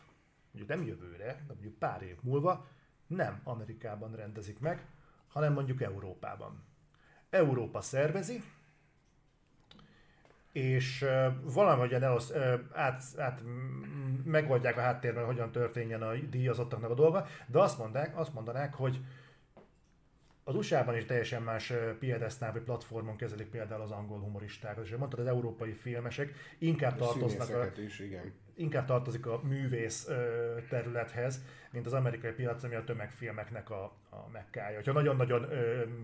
mondjuk nem jövőre, de mondjuk pár év múlva nem Amerikában rendezik meg, hanem mondjuk Európában. Európa szervezi, és valamilyen elosz, át, át, megoldják a háttérben, hogyan történjen a díjazottaknak a dolga, de azt, mondják, azt mondanák, hogy az USA-ban is teljesen más piedesztál vagy platformon kezelik például az angol humoristákat, és mondtad, az európai filmesek inkább tartoznak a, is, igen inkább tartozik a művész területhez, mint az amerikai piac, ami a tömegfilmeknek a, a mekkája. Ha nagyon-nagyon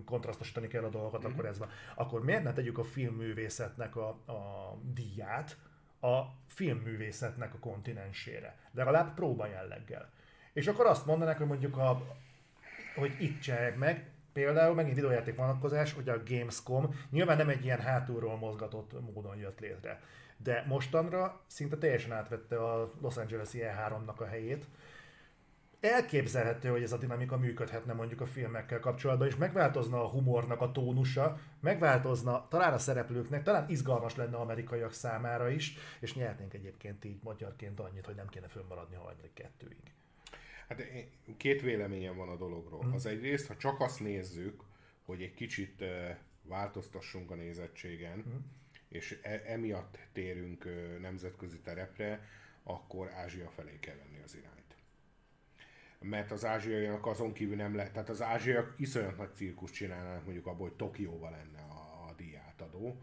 kontrasztosítani kell a dolgokat, mm-hmm. akkor ez van. Akkor miért ne tegyük a filmművészetnek a, a díját a filmművészetnek a kontinensére? Legalább próba jelleggel. És akkor azt mondanák, hogy mondjuk a, hogy itt csinálják meg, Például megint videójáték vonatkozás, hogy a Gamescom nyilván nem egy ilyen hátulról mozgatott módon jött létre de mostanra szinte teljesen átvette a Los Angeles E3-nak a helyét. elképzelhető, hogy ez a dinamika működhetne mondjuk a filmekkel kapcsolatban, és megváltozna a humornak a tónusa, megváltozna talán a szereplőknek, talán izgalmas lenne amerikaiak számára is, és nyernénk egyébként így magyarként annyit, hogy nem kéne fönnmaradni a harmadik kettőig. Hát két véleményem van a dologról. Hmm. Az egyrészt, ha csak azt nézzük, hogy egy kicsit változtassunk a nézettségen, hmm. És e- emiatt térünk nemzetközi terepre, akkor Ázsia felé kell venni az irányt mert az ázsiaiak azon kívül nem lehet, tehát az ázsiaiak iszonyat nagy cirkus csinálnak mondjuk abból, hogy Tokióban lenne a, a díjátadó,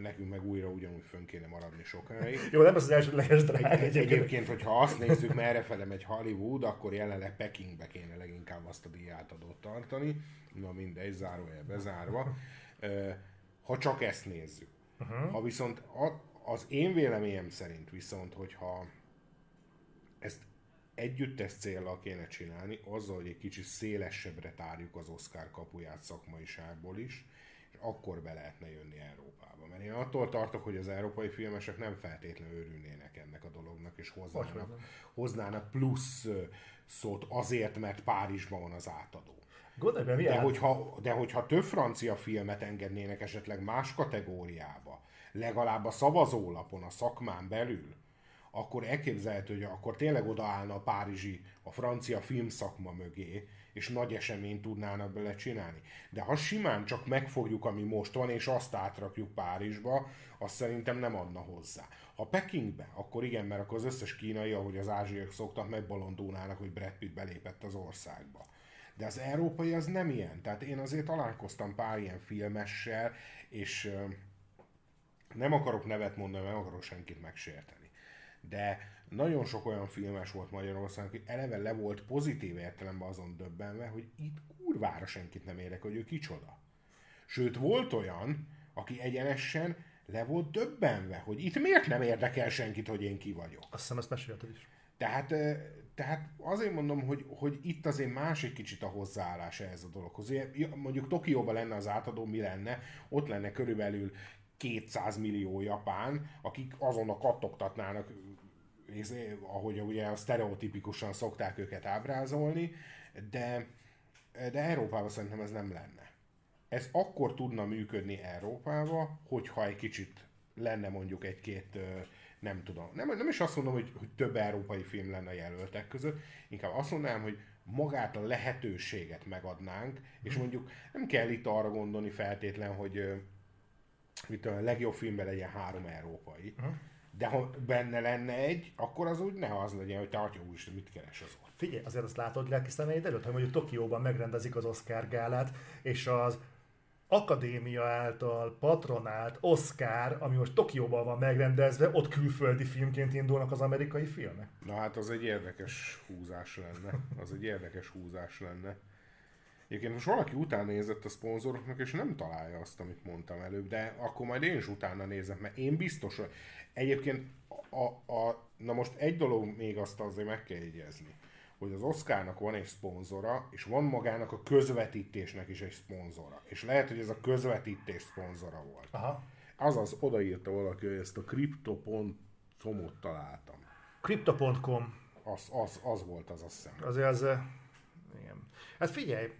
nekünk meg újra ugyanúgy fönn kéne maradni sokáig. Jó, nem az az elsődleges drága egy, egyébként. egyébként, hogyha azt nézzük, merre fele megy Hollywood, akkor jelenleg Pekingbe kéne leginkább azt a díjátadót tartani. Na mindegy, zárójel bezárva. Ha csak ezt nézzük. Uh-huh. Ha viszont az én véleményem szerint viszont, hogyha ezt együttes célral kéne csinálni, azzal, hogy egy kicsit szélesebbre tárjuk az Oscar kapuját szakmaiságból is, és akkor be lehetne jönni Európába. Mert én attól tartok, hogy az európai filmesek nem feltétlenül örülnének ennek a dolognak, és hoznának, hoznának plusz szót azért, mert Párizsban van az átadó. Gondolj de, hogyha, de hogyha több francia filmet engednének esetleg más kategóriába, legalább a szavazólapon, a szakmán belül, akkor elképzelhető, hogy akkor tényleg odaállna a párizsi, a francia filmszakma mögé, és nagy eseményt tudnának bele csinálni. De ha simán csak megfogjuk, ami most van, és azt átrakjuk Párizsba, azt szerintem nem adna hozzá. Ha Pekingbe, akkor igen, mert akkor az összes kínai, ahogy az ázsiak szoktak, megbolondulnának, hogy Brad Pitt belépett az országba. De az európai az nem ilyen. Tehát én azért találkoztam pár ilyen filmessel, és nem akarok nevet mondani, nem akarok senkit megsérteni de nagyon sok olyan filmes volt Magyarországon, aki eleve le volt pozitív értelemben azon döbbenve, hogy itt kurvára senkit nem érek, hogy ő kicsoda. Sőt, volt olyan, aki egyenesen le volt döbbenve, hogy itt miért nem érdekel senkit, hogy én ki vagyok. Azt hiszem, ezt mesélted is. Tehát, tehát azért mondom, hogy, hogy itt azért másik kicsit a hozzáállás ehhez a dologhoz. Mondjuk Tokióban lenne az átadó, mi lenne? Ott lenne körülbelül 200 millió japán, akik azon a kattogtatnának ahogy ugye a sztereotipikusan szokták őket ábrázolni, de, de Európában szerintem ez nem lenne. Ez akkor tudna működni Európába, hogyha egy kicsit lenne mondjuk egy-két, nem tudom, nem, nem is azt mondom, hogy, hogy több európai film lenne jelöltek között, inkább azt mondanám, hogy magát a lehetőséget megadnánk, és mondjuk nem kell itt arra gondolni feltétlen, hogy mit a legjobb filmben legyen három európai, uh-huh de ha benne lenne egy, akkor az úgy ne az legyen, hogy te atya úr, mit keres az ott. Figyelj, azért azt látod lelki szemeid előtt, hogy mondjuk Tokióban megrendezik az Oscar gálát, és az akadémia által patronált Oscar, ami most Tokióban van megrendezve, ott külföldi filmként indulnak az amerikai filmek. Na hát az egy érdekes húzás lenne. Az egy érdekes húzás lenne. Egyébként most valaki utána nézett a szponzoroknak, és nem találja azt, amit mondtam előbb, de akkor majd én is utána nézem, mert én biztos, hogy Egyébként a, a, na most egy dolog még azt azért meg kell jegyezni, hogy az Oscarnak van egy szponzora, és van magának a közvetítésnek is egy szponzora. És lehet, hogy ez a közvetítés szponzora volt. Aha. Azaz, odaírta valaki, hogy ezt a crypto.com-ot találtam. Crypto.com. Az, az, az volt az, azt hiszem. Azért az, igen. Hát figyelj,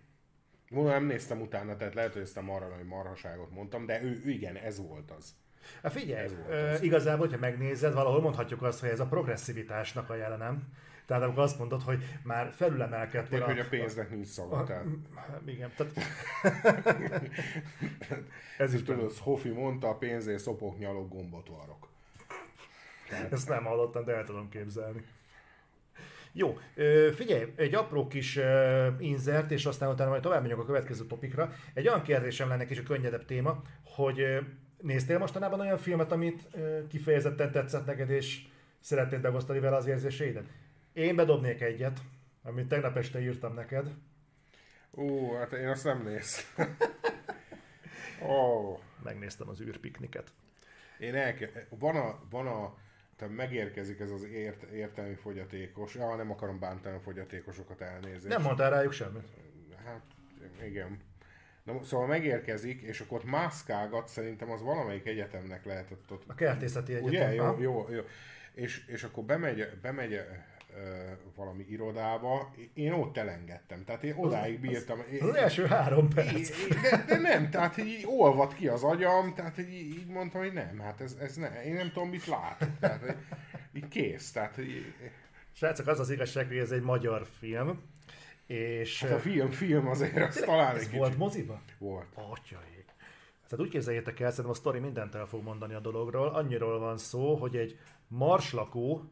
Mondom, nem néztem utána, tehát lehet, hogy ezt a marha, marhaságot mondtam, de ő, ő igen, ez volt az. Hát figyelj, ö, igazából, hogyha megnézed, valahol mondhatjuk azt, hogy ez a progresszivitásnak a jelenem. Tehát amikor azt mondod, hogy már felülemelkedtél... Vagy a, hogy a pénznek nincs szaga, tehát... Igen, tehát... ez is tudod, Hofi mondta, a pénzért szopok, nyalok, gombot varok. Tehát... Ezt nem hallottam, de el tudom képzelni. Jó, figyelj, egy apró kis inzert, és aztán utána majd tovább megyünk a következő topikra. Egy olyan kérdésem lenne, kis a könnyedebb téma, hogy Néztél mostanában olyan filmet, amit kifejezetten tetszett neked, és szeretnéd megosztani vele az érzéseidet? Én bedobnék egyet, amit tegnap este írtam neked. Ó, hát én azt nem néz. oh. Megnéztem az űrpikniket. Én elke... Van a, van a tehát megérkezik ez az ért, értelmi fogyatékos. Ja, nem akarom bántani a fogyatékosokat elnézni. Nem mondtál rájuk semmit. Hát, igen. Na, szóval megérkezik, és akkor ott mászkálgat, szerintem az valamelyik egyetemnek lehetett ott. A kertészeti egyetem. Ugye? Jó, jó, jó. És, és akkor bemegy, bemegy valami irodába, én ott elengedtem. Tehát én odáig bírtam. Az, az, az első három perc. De, de nem, tehát így olvad ki az agyam, tehát így, így mondtam, hogy nem, hát ez, ez ne, én nem tudom, mit látok. Tehát így kész. Tehát, így... Srácok, az az igazság, hogy ez egy magyar film, és... Hát a film, film azért, azt talán egy volt moziba? Volt. Atyaik. Tehát úgy képzeljétek el, szerintem a sztori mindent el fog mondani a dologról. Annyiról van szó, hogy egy marslakó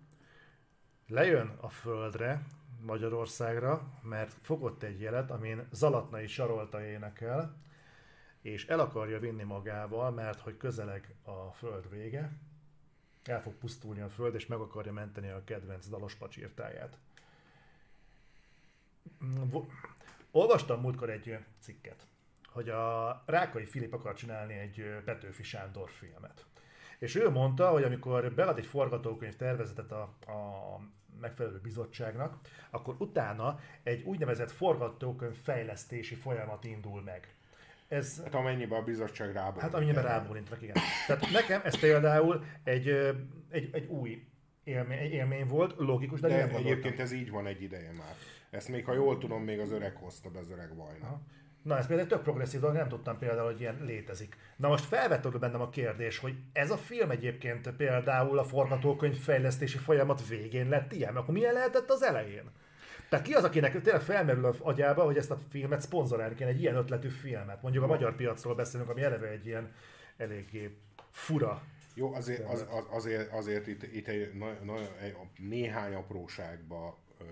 lejön a földre, Magyarországra, mert fogott egy jelet, amin Zalatnai Sarolta énekel, és el akarja vinni magával, mert hogy közeleg a föld vége, el fog pusztulni a föld, és meg akarja menteni a kedvenc dalos pacsirtáját. Olvastam múltkor egy cikket, hogy a Rákai Filip akar csinálni egy Petőfi Sándor filmet. És ő mondta, hogy amikor bead egy forgatókönyv tervezetet a, a megfelelő bizottságnak, akkor utána egy úgynevezett forgatókönyv fejlesztési folyamat indul meg. Ez, hát amennyiben a bizottság rábólint. Hát amennyiben rábólintnak, igen. Tehát nekem ez például egy, egy, egy új élmény, egy élmény volt, logikus, de, de nem egyébként ez így van egy ideje már. Ezt még, ha jól tudom, még az öreg hozta be az öreg vajna. Na, ez például tök progresszív dolog, nem tudtam például, hogy ilyen létezik. Na most felvetődő bennem a kérdés, hogy ez a film egyébként például a forgatókönyv fejlesztési folyamat végén lett ilyen, akkor milyen lehetett az elején? Tehát ki az, akinek tényleg felmerül a agyába, hogy ezt a filmet szponzorálni kéne, egy ilyen ötletű filmet? Mondjuk a magyar piacról beszélünk, ami eleve egy ilyen eléggé fura jó, azért, az, az, azért, azért itt, itt egy, na, na, egy, néhány apróságba ö,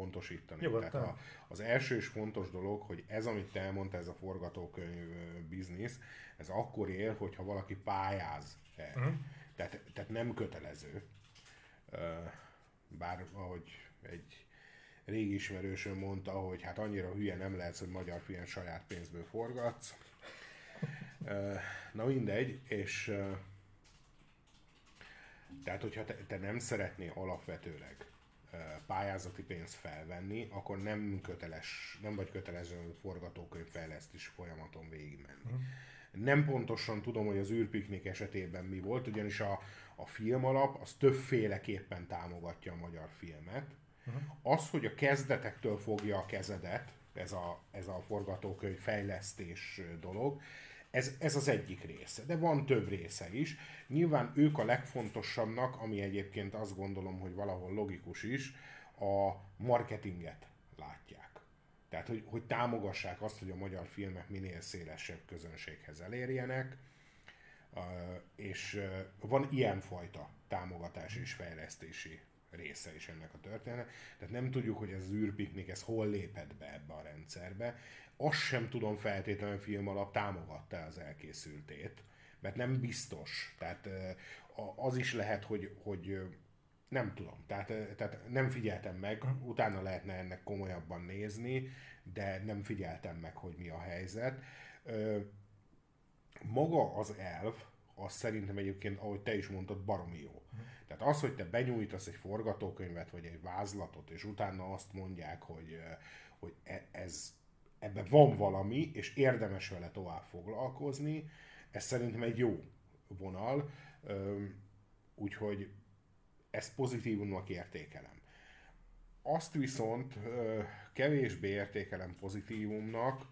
pontosítani. Nyugodtan. Tehát a, az első és fontos dolog, hogy ez, amit te elmondtál, ez a forgatókönyv biznisz, ez akkor él, hogyha valaki pályáz. Uh-huh. Tehát, tehát nem kötelező. Bár ahogy egy régi ismerősöm mondta, hogy hát annyira hülye nem lehet, hogy magyar film saját pénzből forgatsz. Na mindegy, és tehát hogyha te, te nem szeretnél alapvetőleg pályázati pénzt felvenni, akkor nem köteles, nem vagy kötelező forgatókönyv fejlesztés folyamaton végigmenni. Uh-huh. Nem pontosan tudom, hogy az űrpiknik esetében mi volt, ugyanis a, a film alap az többféleképpen támogatja a magyar filmet. Uh-huh. Az, hogy a kezdetektől fogja a kezedet, ez a, ez a forgatókönyv fejlesztés dolog, ez, ez az egyik része, de van több része is. Nyilván ők a legfontosabbnak, ami egyébként azt gondolom, hogy valahol logikus is, a marketinget látják. Tehát, hogy, hogy támogassák azt, hogy a magyar filmek minél szélesebb közönséghez elérjenek, és van ilyenfajta támogatás és fejlesztési része is ennek a történet. Tehát nem tudjuk, hogy ez az űrpiknik, ez hol lépett be ebbe a rendszerbe azt sem tudom feltétlenül film alap támogatta az elkészültét, mert nem biztos. Tehát az is lehet, hogy, hogy nem tudom, tehát, tehát nem figyeltem meg, utána lehetne ennek komolyabban nézni, de nem figyeltem meg, hogy mi a helyzet. Maga az elv, az szerintem egyébként, ahogy te is mondtad, baromi jó. Tehát az, hogy te benyújtasz egy forgatókönyvet, vagy egy vázlatot, és utána azt mondják, hogy, hogy e, ez, ebben van valami, és érdemes vele tovább foglalkozni, ez szerintem egy jó vonal, úgyhogy ezt pozitívumnak értékelem. Azt viszont kevésbé értékelem pozitívumnak,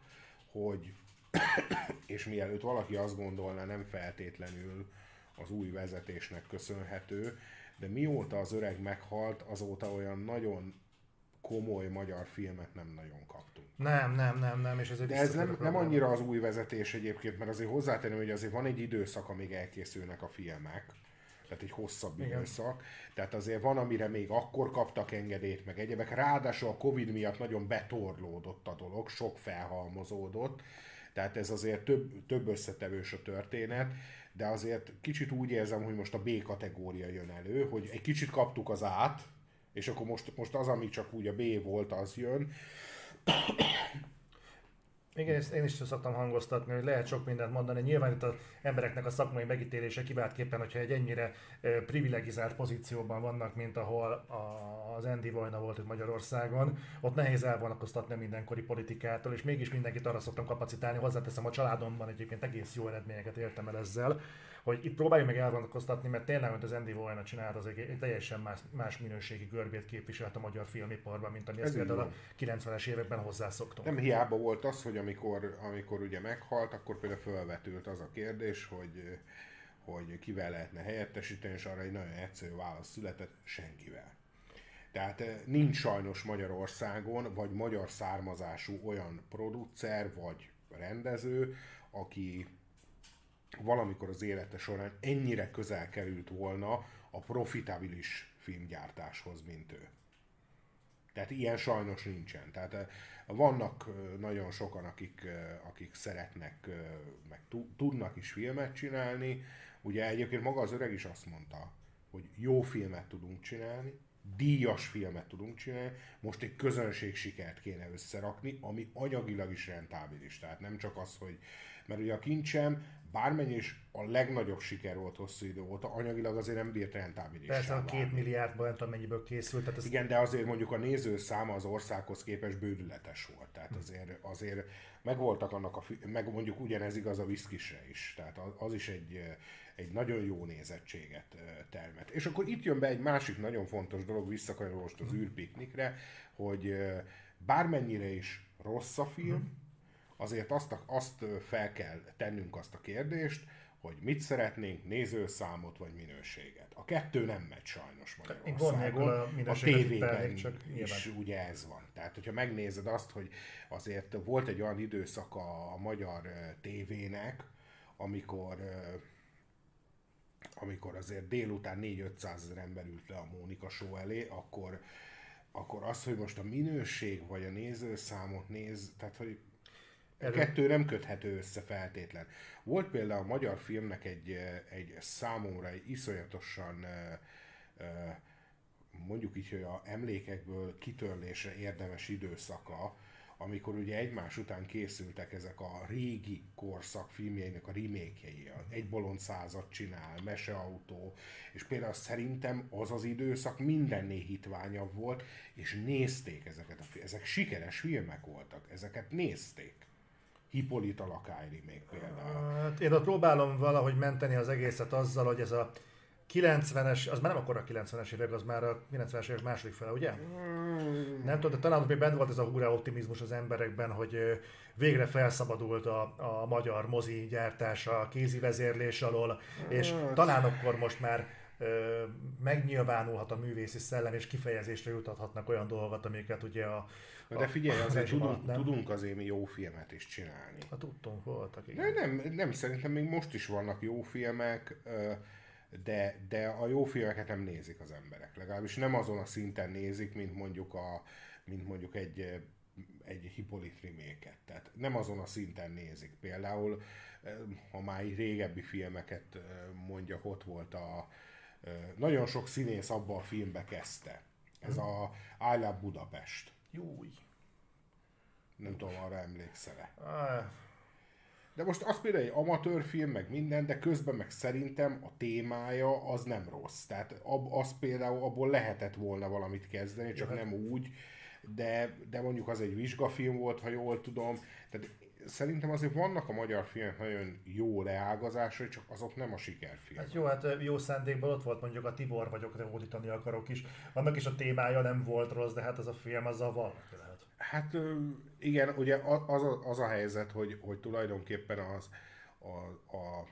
hogy és mielőtt valaki azt gondolná, nem feltétlenül az új vezetésnek köszönhető, de mióta az öreg meghalt, azóta olyan nagyon komoly magyar filmet nem nagyon kaptunk. Nem, nem, nem, nem, és ez egy De ez nem, nem annyira az új vezetés egyébként, mert azért hozzátenni, hogy azért van egy időszak, amíg elkészülnek a filmek, tehát egy hosszabb Igen. időszak. Tehát azért van, amire még akkor kaptak engedélyt, meg egyebek. Ráadásul a Covid miatt nagyon betorlódott a dolog, sok felhalmozódott, tehát ez azért több, több összetevős a történet, de azért kicsit úgy érzem, hogy most a B kategória jön elő, hogy egy kicsit kaptuk az át, és akkor most, most az, ami csak úgy a B volt, az jön. Igen, ezt én is szoktam hangoztatni, hogy lehet sok mindent mondani. Nyilván itt az embereknek a szakmai megítélése kiváltképpen, hogyha egy ennyire privilegizált pozícióban vannak, mint ahol az Andy Vajna volt itt Magyarországon, ott nehéz elvonatkoztatni mindenkori politikától, és mégis mindenkit arra szoktam kapacitálni. Hozzáteszem, a családomban egyébként egész jó eredményeket értem el ezzel, hogy itt próbáljuk meg elvonatkoztatni, mert tényleg, amit az Andy Vojna csinált, az egy, egy teljesen más, más minőségi görbét képviselt a magyar filmiparban, mint ami ezt például a 90-es években hozzászoktunk. Nem hiába volt az, hogy amikor, amikor ugye meghalt, akkor például felvetült az a kérdés, hogy hogy kivel lehetne helyettesíteni, és arra egy nagyon egyszerű válasz született, senkivel. Tehát eh, nincs sajnos Magyarországon, vagy magyar származású olyan producer, vagy rendező, aki valamikor az élete során ennyire közel került volna a profitabilis filmgyártáshoz, mint ő. Tehát ilyen sajnos nincsen. Tehát eh, vannak eh, nagyon sokan, akik, akik szeretnek, meg tudnak is filmet csinálni. Ugye egyébként maga az öreg is azt mondta, hogy jó filmet tudunk csinálni, díjas filmet tudunk csinálni, most egy közönség sikert kéne összerakni, ami anyagilag is rentábilis. Tehát nem csak az, hogy mert ugye a kincsem bármennyi is a legnagyobb siker volt hosszú idő óta, anyagilag azért nem bírt rentábilis. Persze a két milliárdban nem tudom mennyiből készült. Tehát ez... Igen, de azért mondjuk a nézőszáma az országhoz képest bődületes volt. Tehát azért, azért megvoltak annak a, meg mondjuk ugyanez igaz a viszkisre is. Tehát az, is egy, egy nagyon jó nézettséget termet. És akkor itt jön be egy másik nagyon fontos dolog, visszakanyarodva most az űrpiknikre, hogy bármennyire is rossz a film, azért azt, azt fel kell tennünk azt a kérdést, hogy mit szeretnénk, nézőszámot vagy minőséget. A kettő nem megy sajnos Magyarországon. A, a tévében csak is ugye ez van. Tehát, hogyha megnézed azt, hogy azért volt egy olyan időszak a, a magyar tévének, amikor amikor azért délután 4-500 ezer ember ült le a Mónika show elé, akkor, akkor az, hogy most a minőség vagy a nézőszámot néz, tehát hogy a kettő nem köthető össze feltétlen. Volt például a magyar filmnek egy, egy számomra egy iszonyatosan mondjuk így, hogy a emlékekből kitörlésre érdemes időszaka, amikor ugye egymás után készültek ezek a régi korszak filmjeinek a remake Egy bolond százat csinál, Meseautó, és például szerintem az az időszak mindenné hitványabb volt, és nézték ezeket a filmeket. Ezek sikeres filmek voltak, ezeket nézték. Hippolyta lakály még például. Hát én ott próbálom valahogy menteni az egészet azzal, hogy ez a 90-es, az már nem akkor a 90-es évek, az már a 90-es évek második fele, ugye? Mm. Nem tudom, de talán még bent volt ez a hurrá optimizmus az emberekben, hogy végre felszabadult a, a magyar mozi gyártása a kézi vezérlés alól, és hát. talán akkor most már megnyilvánulhat a művészi szellem, és kifejezésre jutathatnak olyan dolgokat, amiket ugye a, de figyelj, azért tudunk, nem? tudunk azért mi jó filmet is csinálni. Hát tudtunk, voltak, igen. De nem, nem, szerintem még most is vannak jó filmek, de, de a jó filmeket nem nézik az emberek. Legalábbis nem azon a szinten nézik, mint mondjuk, a, mint mondjuk egy, egy Hippolyt remake Tehát nem azon a szinten nézik. Például, ha már régebbi filmeket mondjak, ott volt a nagyon sok színész abba a filmbe kezdte. Ez a I Love Budapest. Júj. Nem tudom, arra emlékszel-e. De most az például egy amatőrfilm, meg minden, de közben meg szerintem a témája az nem rossz. Tehát ab, az például abból lehetett volna valamit kezdeni, csak nem úgy, de, de mondjuk az egy vizsgafilm volt, ha jól tudom. Tehát szerintem azért vannak a magyar filmek nagyon jó leágazásai, csak azok nem a sikerfilmek. Hát jó, hát jó szándékban ott volt mondjuk a Tibor vagyok, de hódítani akarok is. Annak is a témája nem volt rossz, de hát az a film azzal van. lehet. Hát igen, ugye az a, az a helyzet, hogy, hogy tulajdonképpen az a, a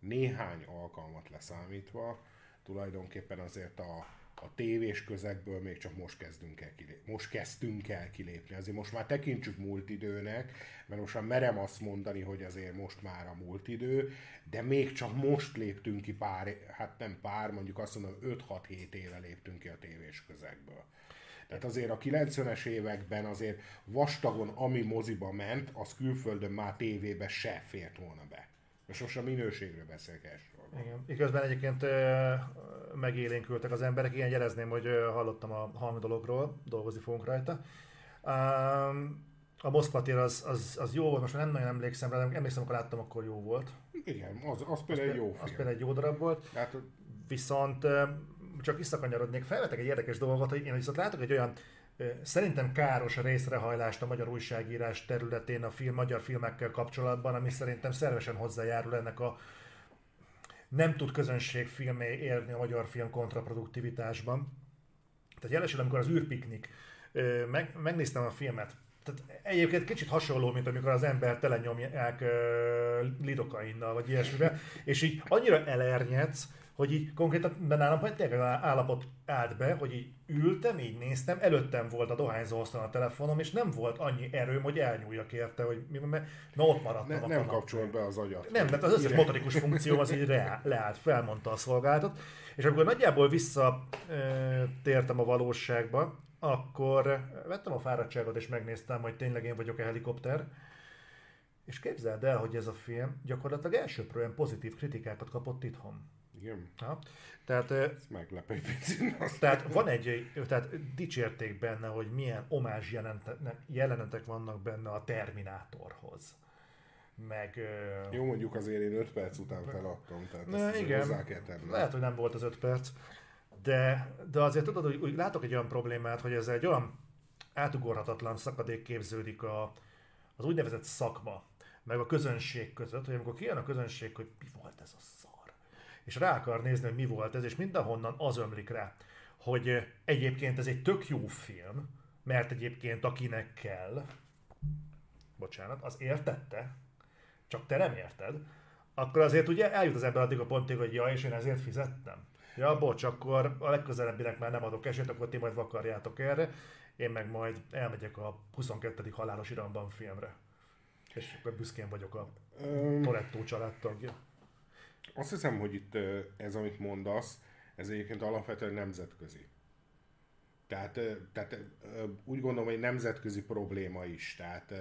néhány alkalmat leszámítva, tulajdonképpen azért a, a tévés közegből még csak most kezdünk el kilépni. Most kezdtünk el kilépni. Azért most már tekintsük múlt időnek, mert most már merem azt mondani, hogy azért most már a múlt idő, de még csak most léptünk ki pár, hát nem pár, mondjuk azt mondom 5-6-7 éve léptünk ki a tévés közegből. Tehát azért a 90-es években azért vastagon, ami moziba ment, az külföldön már tévébe se fért volna be. És most a minőségről beszélek Igen. Iközben egyébként megélénkültek az emberek. Igen, jelezném, hogy hallottam a hangdologról, dolgozni fogunk rajta. A Moszkva tér az, az, az, jó volt, most nem nagyon emlékszem rá, de emlékszem, akkor láttam, akkor jó volt. Igen, az, az például egy jó film. Az például egy jó darab volt. Hát, Viszont csak visszakanyarodnék, felvetek egy érdekes dolgot, hogy én viszont látok egy olyan szerintem káros részrehajlást a magyar újságírás területén a film, magyar filmekkel kapcsolatban, ami szerintem szervesen hozzájárul ennek a nem tud közönségfilmé érni a magyar film kontraproduktivitásban. Tehát jelesül, amikor az űrpiknik, meg, megnéztem a filmet, tehát egyébként kicsit hasonló, mint amikor az ember telenyomják uh, lidokainnal, vagy ilyesmivel, és így annyira elernyedsz, hogy így konkrétan nálam tényleg állapot állt be, hogy így ültem, így néztem, előttem volt a dohányzó a telefonom, és nem volt annyi erőm, hogy elnyúljak érte, hogy mi, mert na ott maradtam. Ne, nem kapcsolt be az agyat. Nem, mert az összes motorikus funkció az így re, leállt, felmondta a szolgáltat, és amikor nagyjából visszatértem a valóságba, akkor vettem a fáradtságot és megnéztem, hogy tényleg én vagyok a helikopter, és képzeld el, hogy ez a film gyakorlatilag elsőprően pozitív kritikákat kapott itthon. Igen. Ha? Tehát, Ez meglepő tehát van egy, tehát dicsérték benne, hogy milyen omázs jelenetek vannak benne a Terminátorhoz. Meg... Jó, mondjuk azért én 5 perc után feladtam, tehát ne, ezt igen, hozzá kell tenni. Lehet, hogy nem volt az 5 perc, de, de azért tudod, hogy úgy látok egy olyan problémát, hogy ez egy olyan átugorhatatlan szakadék képződik a, az úgynevezett szakma, meg a közönség között, hogy amikor kijön a közönség, hogy mi volt ez a és rá akar nézni, hogy mi volt ez, és mindenhonnan az ömlik rá, hogy egyébként ez egy tök jó film, mert egyébként akinek kell, bocsánat, az értette, csak te nem érted, akkor azért ugye eljut az ember addig a pontig, hogy ja, és én ezért fizettem. Ja, bocs, akkor a legközelebbinek már nem adok esélyt, akkor ti majd vakarjátok erre, én meg majd elmegyek a 22. halálos iramban filmre. És akkor büszkén vagyok a Toretto családtagja. Azt hiszem, hogy itt ez, amit mondasz, ez egyébként alapvetően nemzetközi. Tehát, tehát úgy gondolom, hogy nemzetközi probléma is. Tehát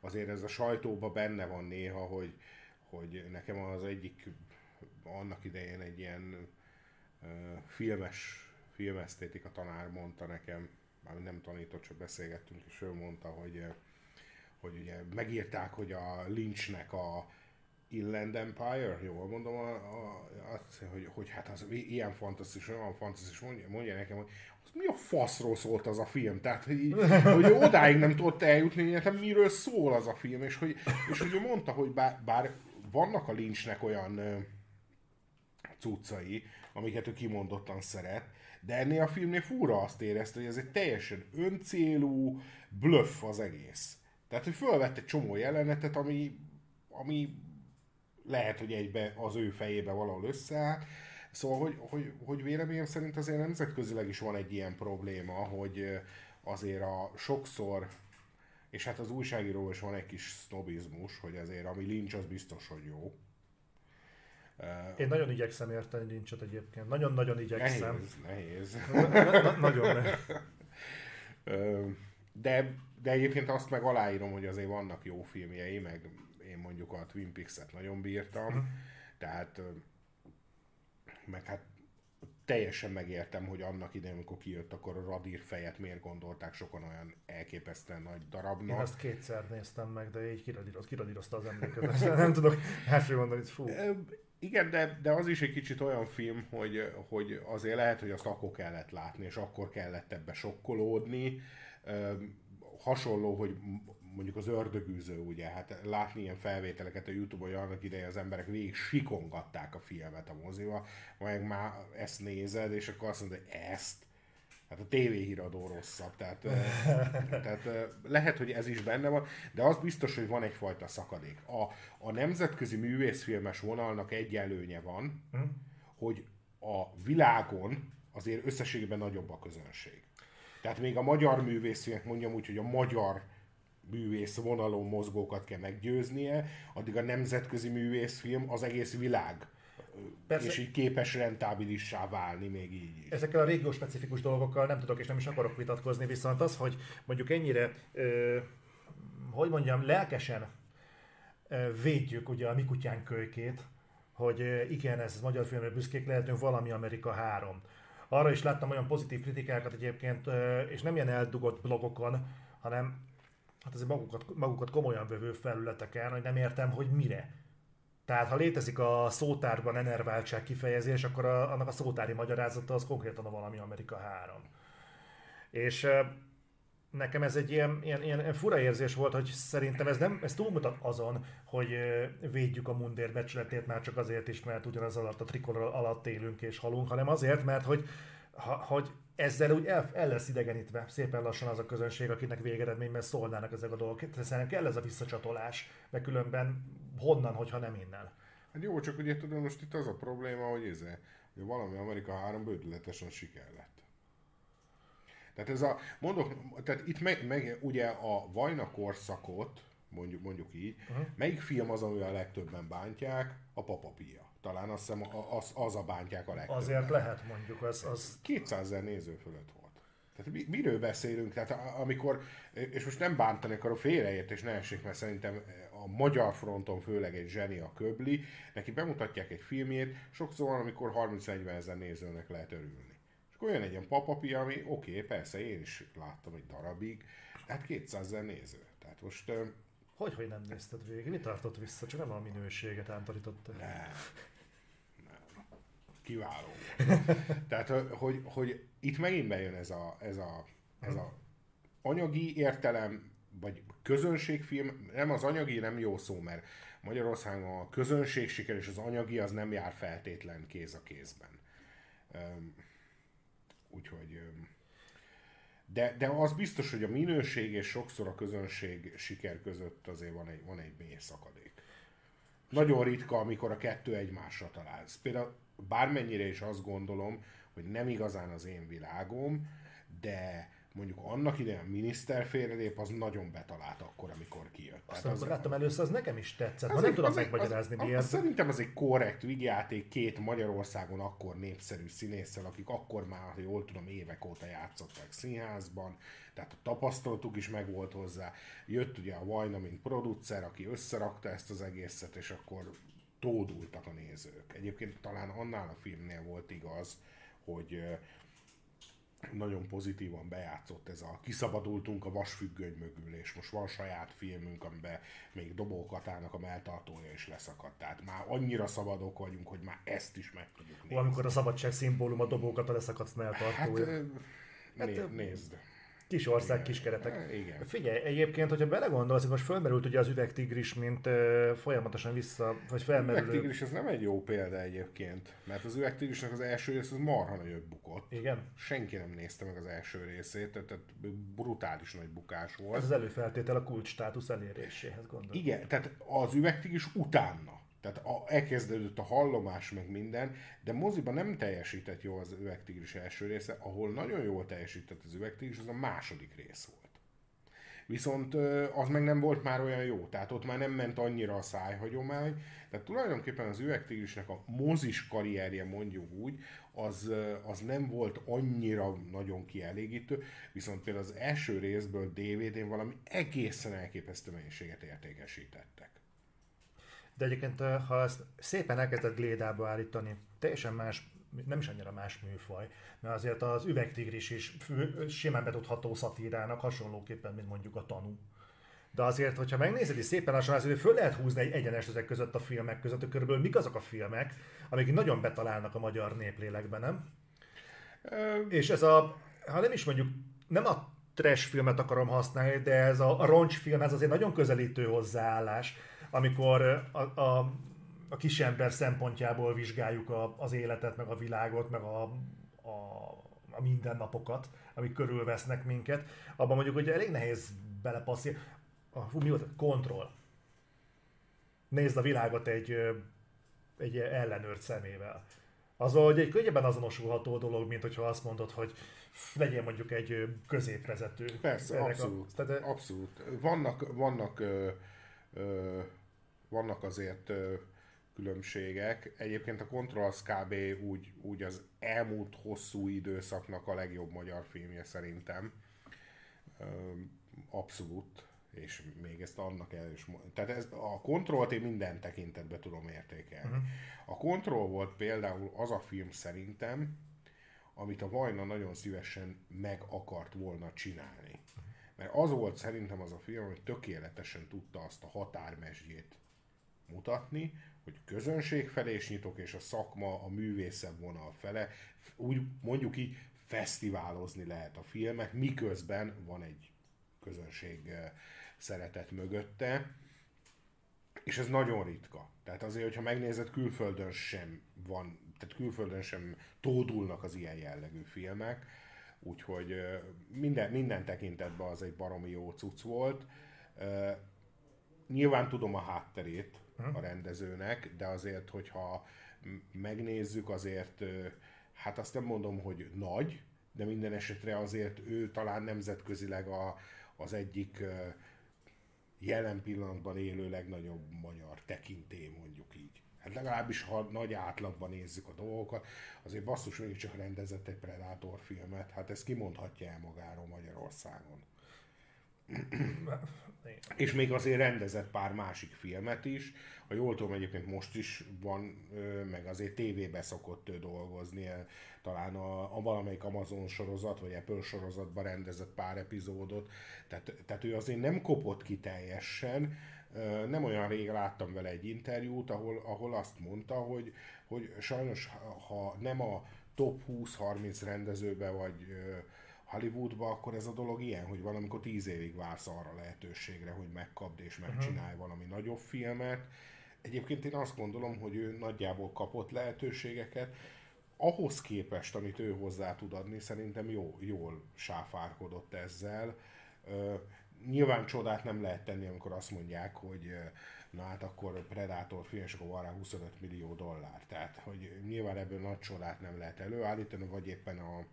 azért ez a sajtóban benne van néha, hogy, hogy nekem az egyik annak idején egy ilyen filmes, filmesztétika tanár mondta nekem, már nem tanított, csak beszélgettünk, és ő mondta, hogy, hogy ugye megírták, hogy a Lynchnek a Inland Empire, jól mondom, a, a, az, hogy, hogy hát az ilyen fantasztikus, olyan fantasztikus, mondja, mondja nekem, hogy az mi a faszról szólt az a film, tehát hogy, hogy odáig nem tudott eljutni, hogy hát miről szól az a film, és hogy, és hogy mondta, hogy bár, bár vannak a Lynchnek olyan cuccai, amiket ő kimondottan szeret, de ennél a filmnél fura azt érezte, hogy ez egy teljesen öncélú bluff az egész. Tehát, hogy fölvett egy csomó jelenetet, ami, ami lehet, hogy egybe az ő fejébe valahol összeáll. Szóval, hogy, hogy, hogy véleményem szerint azért nemzetközileg is van egy ilyen probléma, hogy azért a sokszor, és hát az újságíró is van egy kis sznobizmus, hogy azért ami lincs, az biztos, hogy jó. Én nagyon igyekszem érteni lincset egyébként. Nagyon-nagyon igyekszem. Nehéz, nehéz. Na, na, nagyon nehéz. De, de egyébként azt meg aláírom, hogy azért vannak jó filmjei, meg én mondjuk a Twin Peaks-et nagyon bírtam, uh-huh. tehát meg hát teljesen megértem, hogy annak idején, amikor kijött, akkor a radír fejet miért gondolták sokan olyan elképesztően nagy darabnak. Én azt kétszer néztem meg, de így kiradírozta az emlékezetet. Nem tudok első mondani, fú. Igen, de, de az is egy kicsit olyan film, hogy, hogy azért lehet, hogy azt akkor kellett látni, és akkor kellett ebbe sokkolódni. Hasonló, hogy mondjuk az ördögűző, ugye, hát látni ilyen felvételeket a Youtube-on, hogy annak ideje az emberek végig sikongatták a filmet a moziba, majd már ezt nézed, és akkor azt mondod, hogy ezt, Hát a tévéhíradó rosszabb, tehát, tehát lehet, hogy ez is benne van, de az biztos, hogy van egyfajta szakadék. A, a nemzetközi művészfilmes vonalnak egy előnye van, hm? hogy a világon azért összességében nagyobb a közönség. Tehát még a magyar művészfilmek, mondjam úgy, hogy a magyar művész vonalon mozgókat kell meggyőznie, addig a nemzetközi művészfilm az egész világ Persze, és így képes rentábilissá válni még így is. Ezekkel a régió specifikus dolgokkal nem tudok és nem is akarok vitatkozni, viszont az, hogy mondjuk ennyire, ö, hogy mondjam, lelkesen ö, védjük ugye a mi kutyánk kölykét, hogy ö, igen, ez magyar filmre büszkék lehetünk, valami Amerika 3. Arra is láttam olyan pozitív kritikákat egyébként, ö, és nem ilyen eldugott blogokon, hanem hát azért magukat, magukat komolyan vevő felületeken, hogy nem értem, hogy mire tehát ha létezik a szótárban enerváltság kifejezés, akkor a, annak a szótári magyarázata az konkrétan a valami Amerika 3. És nekem ez egy ilyen, ilyen, ilyen fura érzés volt, hogy szerintem ez, nem, ez túlmutat azon, hogy védjük a mundér becsületét már csak azért is, mert ugyanaz alatt a trikolor alatt élünk és halunk, hanem azért, mert hogy, ha, hogy ezzel úgy el, el lesz idegenítve szépen lassan az a közönség, akinek végeredményben szólnának ezek a dolgok. Szerintem kell ez a visszacsatolás, mert különben honnan, hogyha nem innen. Hát jó, csak ugye tudom, most itt az a probléma, hogy ez, hogy valami Amerika 3 bődületesen siker lett. Tehát ez a, mondok, tehát itt meg, meg ugye a Vajna korszakot, mondjuk, mondjuk így, uh-huh. melyik film az, amivel a legtöbben bántják? A Papapia. Talán azt hiszem az, az a bántják a legtöbben. Azért lehet mondjuk, az... az... 200 ezer néző fölött volt. Tehát mi, miről beszélünk? Tehát amikor, és most nem bántani akarom, félreértés ne essék, mert szerintem a magyar fronton főleg egy zseni a köbli, neki bemutatják egy filmjét, sokszor van, amikor 30-40 ezer nézőnek lehet örülni akkor jön egy ilyen papapi, ami oké, okay, persze én is láttam egy darabig, hát 200 ezer néző. Tehát most... Hogy, hogy nem nézted végig? Mi tartott vissza? Csak nem a minőséget ántarította. Nem. nem. Kiváló. Tehát, hogy, hogy itt megint bejön ez a, ez a, ez a anyagi értelem, vagy közönségfilm, nem az anyagi nem jó szó, mert Magyarországon a közönség siker és az anyagi az nem jár feltétlen kéz a kézben. Úgyhogy... De, de az biztos, hogy a minőség és sokszor a közönség siker között azért van egy, van egy mély szakadék. Nagyon ritka, amikor a kettő egymásra talál. Például bármennyire is azt gondolom, hogy nem igazán az én világom, de mondjuk annak idején a miniszter félrelép, az nagyon betalált akkor, amikor kijött. Azt amikor láttam először, az nekem is tetszett. Az nem tudom megmagyarázni az, miért. Az, szerintem az egy korrekt vigyáték két Magyarországon akkor népszerű színésszel, akik akkor már, ha jól tudom, évek óta játszottak színházban, tehát a tapasztalatuk is megvolt hozzá. Jött ugye a Vajna, mint producer, aki összerakta ezt az egészet, és akkor tódultak a nézők. Egyébként talán annál a filmnél volt igaz, hogy nagyon pozitívan bejátszott ez a kiszabadultunk a vasfüggöny mögül, és most van saját filmünk, amiben még dobókatának a melltartója is leszakadt. Tehát már annyira szabadok vagyunk, hogy már ezt is meg tudjuk nézni. Amikor a szabadság szimbólum a dobókata leszakadt melltartója. Hát, hát, né- nézd. Kis ország, kis keretek. Igen. Figyelj, egyébként, hogyha belegondolsz, hogy most fölmerült ugye az üvegtigris, mint uh, folyamatosan vissza, vagy felmerül. Az üvegtigris ez nem egy jó példa egyébként, mert az üvegtigrisnek az első rész az marha nagyot bukott. Igen. Senki nem nézte meg az első részét, tehát, tehát brutális nagy bukás volt. Ez az előfeltétel a kulcs státusz eléréséhez gondolom. Igen, tehát az üvegtigris utána tehát a, elkezdődött a hallomás, meg minden, de moziban nem teljesített jó az üvegtigris első része, ahol nagyon jól teljesített az üvegtigris, az a második rész volt. Viszont az meg nem volt már olyan jó, tehát ott már nem ment annyira a szájhagyomány, tehát tulajdonképpen az üvegtigrisnek a mozis karrierje mondjuk úgy, az, az nem volt annyira nagyon kielégítő, viszont például az első részből DVD-n valami egészen elképesztő mennyiséget értékesítettek. De egyébként, ha ezt szépen elkezdett glédába állítani, teljesen más, nem is annyira más műfaj, mert azért az üvegtigris is simán betudható szatírának, hasonlóképpen, mint mondjuk a tanú. De azért, hogyha megnézed, és szépen lassan azért föl lehet húzni egy egyenes ezek között a filmek között, körülbelül mik azok a filmek, amik nagyon betalálnak a magyar néplélekben, nem? Ö... És ez a, ha nem is mondjuk, nem a trash filmet akarom használni, de ez a, a roncsfilm, ez azért nagyon közelítő hozzáállás amikor a, a, a kisember szempontjából vizsgáljuk a, az életet, meg a világot, meg a, a, a mindennapokat, amik körülvesznek minket, abban mondjuk, hogy elég nehéz belepasszolni. Hú, mi volt? Kontroll. Nézd a világot egy, egy ellenőrt szemével. Az, hogy egy könnyebben azonosulható dolog, mint hogyha azt mondod, hogy legyen mondjuk egy középvezető. Persze, abszolút, a, tehát, abszolút. Vannak, vannak ö, ö, vannak azért különbségek. Egyébként a Control az kb. Úgy, úgy az elmúlt hosszú időszaknak a legjobb magyar filmje szerintem. Abszolút. És még ezt annak el is... Tehát ez, a Control-t én minden tekintetben tudom értékelni. Uh-huh. A Control volt például az a film szerintem, amit a Vajna nagyon szívesen meg akart volna csinálni. Uh-huh. Mert az volt szerintem az a film, hogy tökéletesen tudta azt a határmesdjét mutatni, hogy közönség felé is nyitok, és a szakma a művészebb vonal fele, úgy mondjuk így fesztiválozni lehet a filmet, miközben van egy közönség szeretet mögötte, és ez nagyon ritka. Tehát azért, hogyha megnézed, külföldön sem van, tehát külföldön sem tódulnak az ilyen jellegű filmek, úgyhogy minden, minden tekintetben az egy baromi jó cucc volt. Nyilván tudom a hátterét a rendezőnek, de azért, hogyha megnézzük, azért hát azt nem mondom, hogy nagy, de minden esetre azért ő talán nemzetközileg a, az egyik jelen pillanatban élő legnagyobb magyar tekintély, mondjuk így. Hát legalábbis, ha nagy átlagban nézzük a dolgokat, azért basszus csak rendezett egy Predator filmet, hát ezt kimondhatja el magáról Magyarországon. És még azért rendezett pár másik filmet is. Ha jól tudom, egyébként most is van, meg azért tévébe szokott dolgozni, talán a, a valamelyik Amazon sorozat, vagy Apple sorozatban rendezett pár epizódot, tehát, tehát ő azért nem kopott ki teljesen, nem olyan rég láttam vele egy interjút, ahol, ahol azt mondta, hogy, hogy sajnos ha nem a top 20-30 rendezőbe vagy Hollywoodba, akkor ez a dolog ilyen, hogy valamikor tíz évig vársz arra lehetőségre, hogy megkapd és megcsinálj uh-huh. valami nagyobb filmet. Egyébként én azt gondolom, hogy ő nagyjából kapott lehetőségeket, ahhoz képest, amit ő hozzá tud adni, szerintem jó, jól sáfárkodott ezzel. Nyilván csodát nem lehet tenni, amikor azt mondják, hogy na hát akkor Predator film, és akkor van rá 25 millió dollár. Tehát, hogy nyilván ebből nagy csodát nem lehet előállítani, vagy éppen a,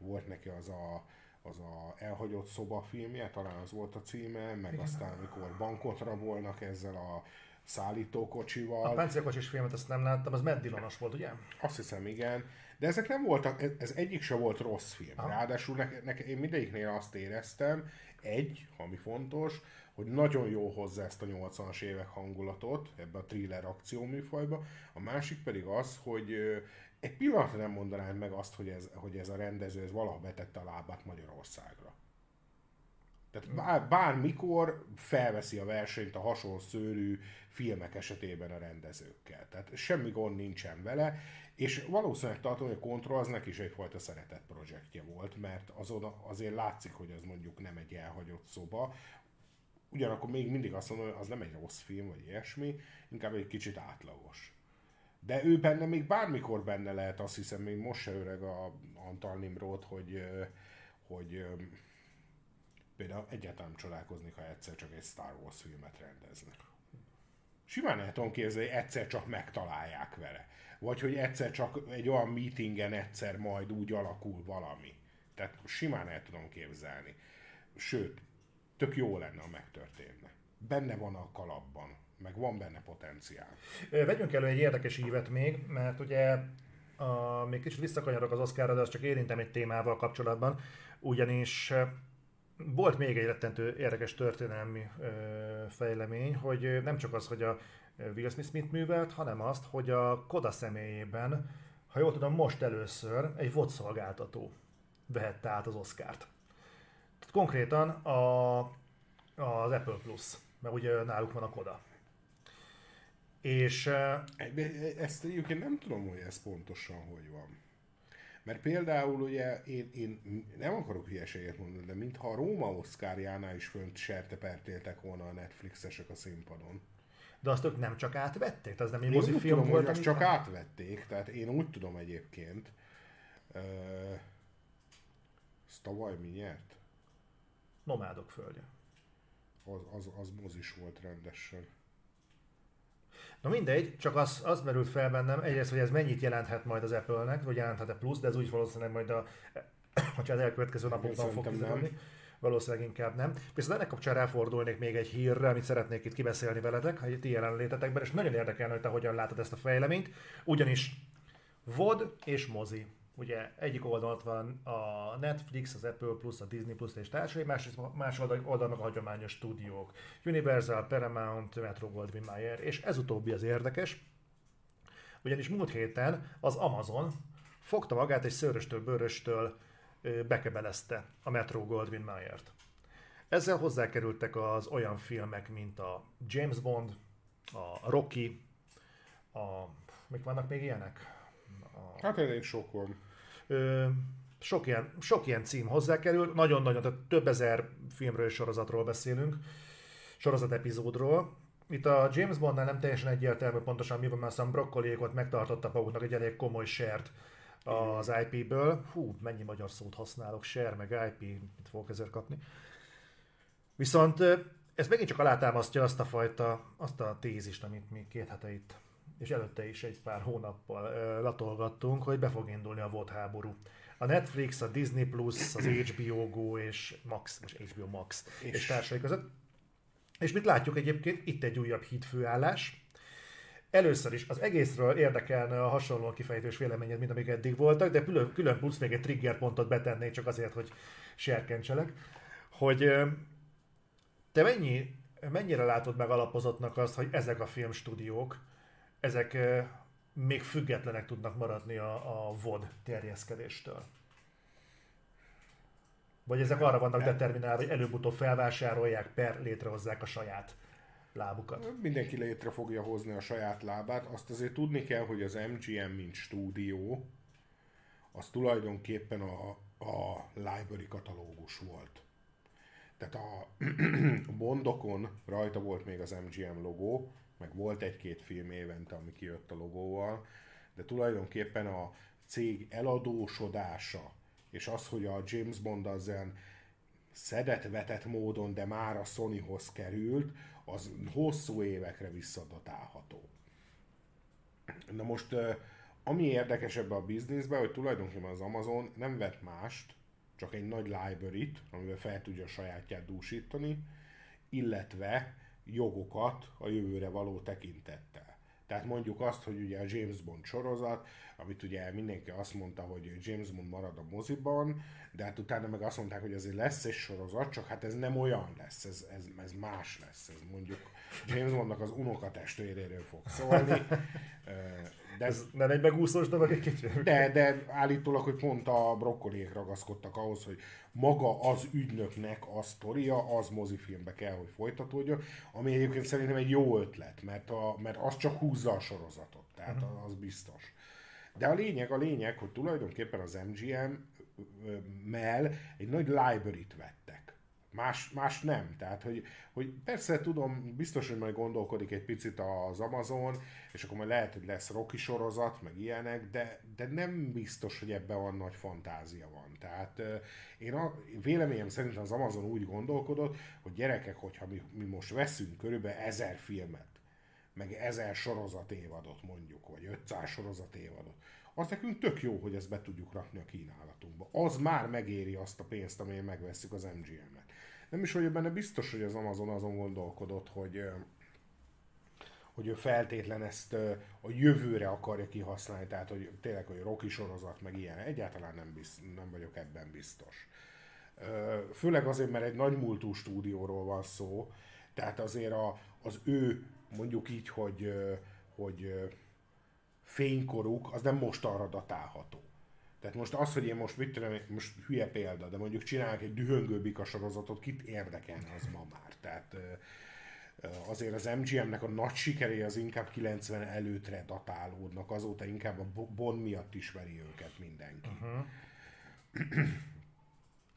volt neki az a, az a elhagyott szoba filmje, talán az volt a címe, meg Igen. aztán amikor bankot rabolnak ezzel a szállítókocsival. A páncélkocsis filmet azt nem láttam, az Meddilonos volt, ugye? Azt hiszem, igen. De ezek nem voltak, ez egyik se volt rossz film. Aha. Ráadásul ne, ne, én mindegyiknél azt éreztem, egy, ami fontos, hogy nagyon jó hozzá ezt a 80-as évek hangulatot ebbe a thriller akció műfajba. A másik pedig az, hogy egy pillanatra nem mondanám meg azt, hogy ez, hogy ez a rendező ez valaha betette a lábát Magyarországra. Tehát bár, bármikor felveszi a versenyt a hasonló szőrű filmek esetében a rendezőkkel. Tehát semmi gond nincsen vele, és valószínűleg tartom, hogy a Control az neki is egyfajta szeretett projektje volt, mert azon azért látszik, hogy az mondjuk nem egy elhagyott szoba, ugyanakkor még mindig azt mondom, hogy az nem egy rossz film, vagy ilyesmi, inkább egy kicsit átlagos. De ő benne még bármikor benne lehet, azt hiszem, még most se öreg a Antal Nimrod, hogy, hogy például egyáltalán csodálkozni, ha egyszer csak egy Star Wars filmet rendeznek. Simán el tudom képzelni, hogy egyszer csak megtalálják vele. Vagy hogy egyszer csak egy olyan meetingen egyszer majd úgy alakul valami. Tehát simán el tudom képzelni. Sőt, tök jó lenne, ha megtörténne. Benne van a kalapban meg van benne potenciál. Vegyünk elő egy érdekes ívet még, mert ugye a, még kicsit visszakanyarok az Oscarra, de azt csak érintem egy témával kapcsolatban, ugyanis volt még egy rettentő érdekes történelmi ö, fejlemény, hogy nem csak az, hogy a Will Smith mit művelt, hanem azt, hogy a Koda személyében, ha jól tudom, most először egy VOD szolgáltató vehette át az Oscárt. Tehát konkrétan a, az Apple Plus, mert ugye náluk van a Koda. És... Ezt egyébként nem tudom, hogy ez pontosan hogy van. Mert például ugye én, én nem akarok hülyeséget mondani, de mintha a Róma Oszkárjánál is fönt sertepertéltek volna a Netflixesek a színpadon. De azt ők nem csak átvették? Tehát ez nem egy mozifilm volt? Hogy azt csak átvették, tehát én úgy tudom egyébként. Uh, tavaly mi nyert? Nomádok földje. Az, az, az mozis volt rendesen. Na mindegy, csak az, az merült fel bennem, egyrészt, hogy ez mennyit jelenthet majd az Apple-nek, vagy jelenthet-e plusz, de ez úgy valószínűleg majd a, hogyha az elkövetkező napokban fog kiderülni. Valószínűleg inkább nem. Viszont ennek kapcsán ráfordulnék még egy hírre, amit szeretnék itt kibeszélni veletek, hogy ti jelenlétetekben, és nagyon érdekelne, hogy te hogyan látod ezt a fejleményt, ugyanis VOD és mozi ugye egyik oldalt van a Netflix, az Apple Plus, a Disney Plus és társai, más, más oldalon a hagyományos stúdiók. Universal, Paramount, Metro Goldwyn Mayer, és ez utóbbi az érdekes, ugyanis múlt héten az Amazon fogta magát egy szöröstől bőröstől bekebelezte a Metro Goldwyn Mayer-t. Ezzel hozzákerültek az olyan filmek, mint a James Bond, a Rocky, a... Mik vannak még ilyenek? A... Hát elég sok van. Sok ilyen, sok ilyen cím hozzákerül, nagyon-nagyon, tehát több ezer filmről és sorozatról beszélünk, sorozat epizódról. Itt a James Bondnál nem teljesen egyértelmű pontosan mi van, mert a brokkoliékot megtartotta maguknak egy elég komoly sert az IP-ből. Hú, mennyi magyar szót használok, share meg IP, mit fogok ezért kapni. Viszont ez megint csak alátámasztja azt a fajta, azt a tézist, amit mi két hete itt, és előtte is egy pár hónappal latolgattunk, hogy be fog indulni a volt háború. A Netflix, a Disney Plus, az HBO Go és Max, most HBO Max és, és társai között. És mit látjuk egyébként? Itt egy újabb hídfőállás. Először is az egészről érdekelne a hasonlóan kifejtős véleményed, mint amik eddig voltak, de külön, külön plusz még egy trigger pontot betennék csak azért, hogy serkencselek, hogy te mennyi, mennyire látod meg alapozottnak azt, hogy ezek a filmstúdiók, ezek még függetlenek tudnak maradni a, a VOD terjeszkedéstől? Vagy ezek arra vannak determinálva, hogy előbb-utóbb felvásárolják, per létrehozzák a saját lábukat? Mindenki létre fogja hozni a saját lábát. Azt azért tudni kell, hogy az MGM, mint stúdió, az tulajdonképpen a, a library katalógus volt. Tehát a Bondokon rajta volt még az MGM logó, meg volt egy-két film évente, ami kijött a logóval, de tulajdonképpen a cég eladósodása, és az, hogy a James Bond az ilyen szedett-vetett módon, de már a Sonyhoz került, az hosszú évekre visszadatálható. Na most, ami érdekes ebbe a bizniszbe, hogy tulajdonképpen az Amazon nem vett mást, csak egy nagy library-t, amivel fel tudja a sajátját dúsítani, illetve jogokat a jövőre való tekintettel. Tehát mondjuk azt, hogy ugye a James Bond sorozat, amit ugye mindenki azt mondta, hogy James Bond marad a moziban, de hát utána meg azt mondták, hogy azért lesz egy sorozat, csak hát ez nem olyan lesz, ez, ez, ez más lesz, ez mondjuk James Bondnak az unokatestvéréről fog szólni. De ez nem egy megúszós dolog egy kicsit? De, de állítólag, hogy pont a brokkoliék ragaszkodtak ahhoz, hogy maga az ügynöknek a sztoria, az mozifilmbe kell, hogy folytatódjon, ami egyébként szerintem egy jó ötlet, mert, a, mert az csak húzza a sorozatot, tehát uh-huh. az biztos. De a lényeg, a lényeg, hogy tulajdonképpen az MGM mell egy nagy library-t vettek. Más, más nem. Tehát, hogy, hogy persze tudom, biztos, hogy majd gondolkodik egy picit az Amazon, és akkor majd lehet, hogy lesz Rocky sorozat, meg ilyenek, de, de nem biztos, hogy ebben van nagy fantázia van. Tehát én a véleményem szerint az Amazon úgy gondolkodott, hogy gyerekek, hogyha mi, mi most veszünk körülbelül ezer filmet, meg ezer sorozat évadot mondjuk, vagy 500 sorozat évadot, az nekünk tök jó, hogy ezt be tudjuk rakni a kínálatunkba. Az már megéri azt a pénzt, amelyen megveszük az MGM-et. Nem is vagyok benne biztos, hogy az Amazon azon gondolkodott, hogy hogy ő feltétlen ezt a jövőre akarja kihasználni, tehát hogy tényleg, hogy Rocky sorozat, meg ilyen, egyáltalán nem, biz, nem vagyok ebben biztos. Főleg azért, mert egy nagy múltú stúdióról van szó, tehát azért a, az ő, mondjuk így, hogy, hogy fénykoruk, az nem most arra datálható. Tehát most az, hogy én most, mit tudom, most hülye példa, de mondjuk csinálok egy dühöngő bika sorozatot, kit érdekelne az ma már. Tehát azért az MGM-nek a nagy sikeré az inkább 90 előttre datálódnak, azóta inkább a Bond miatt ismeri őket mindenki. Uh-huh.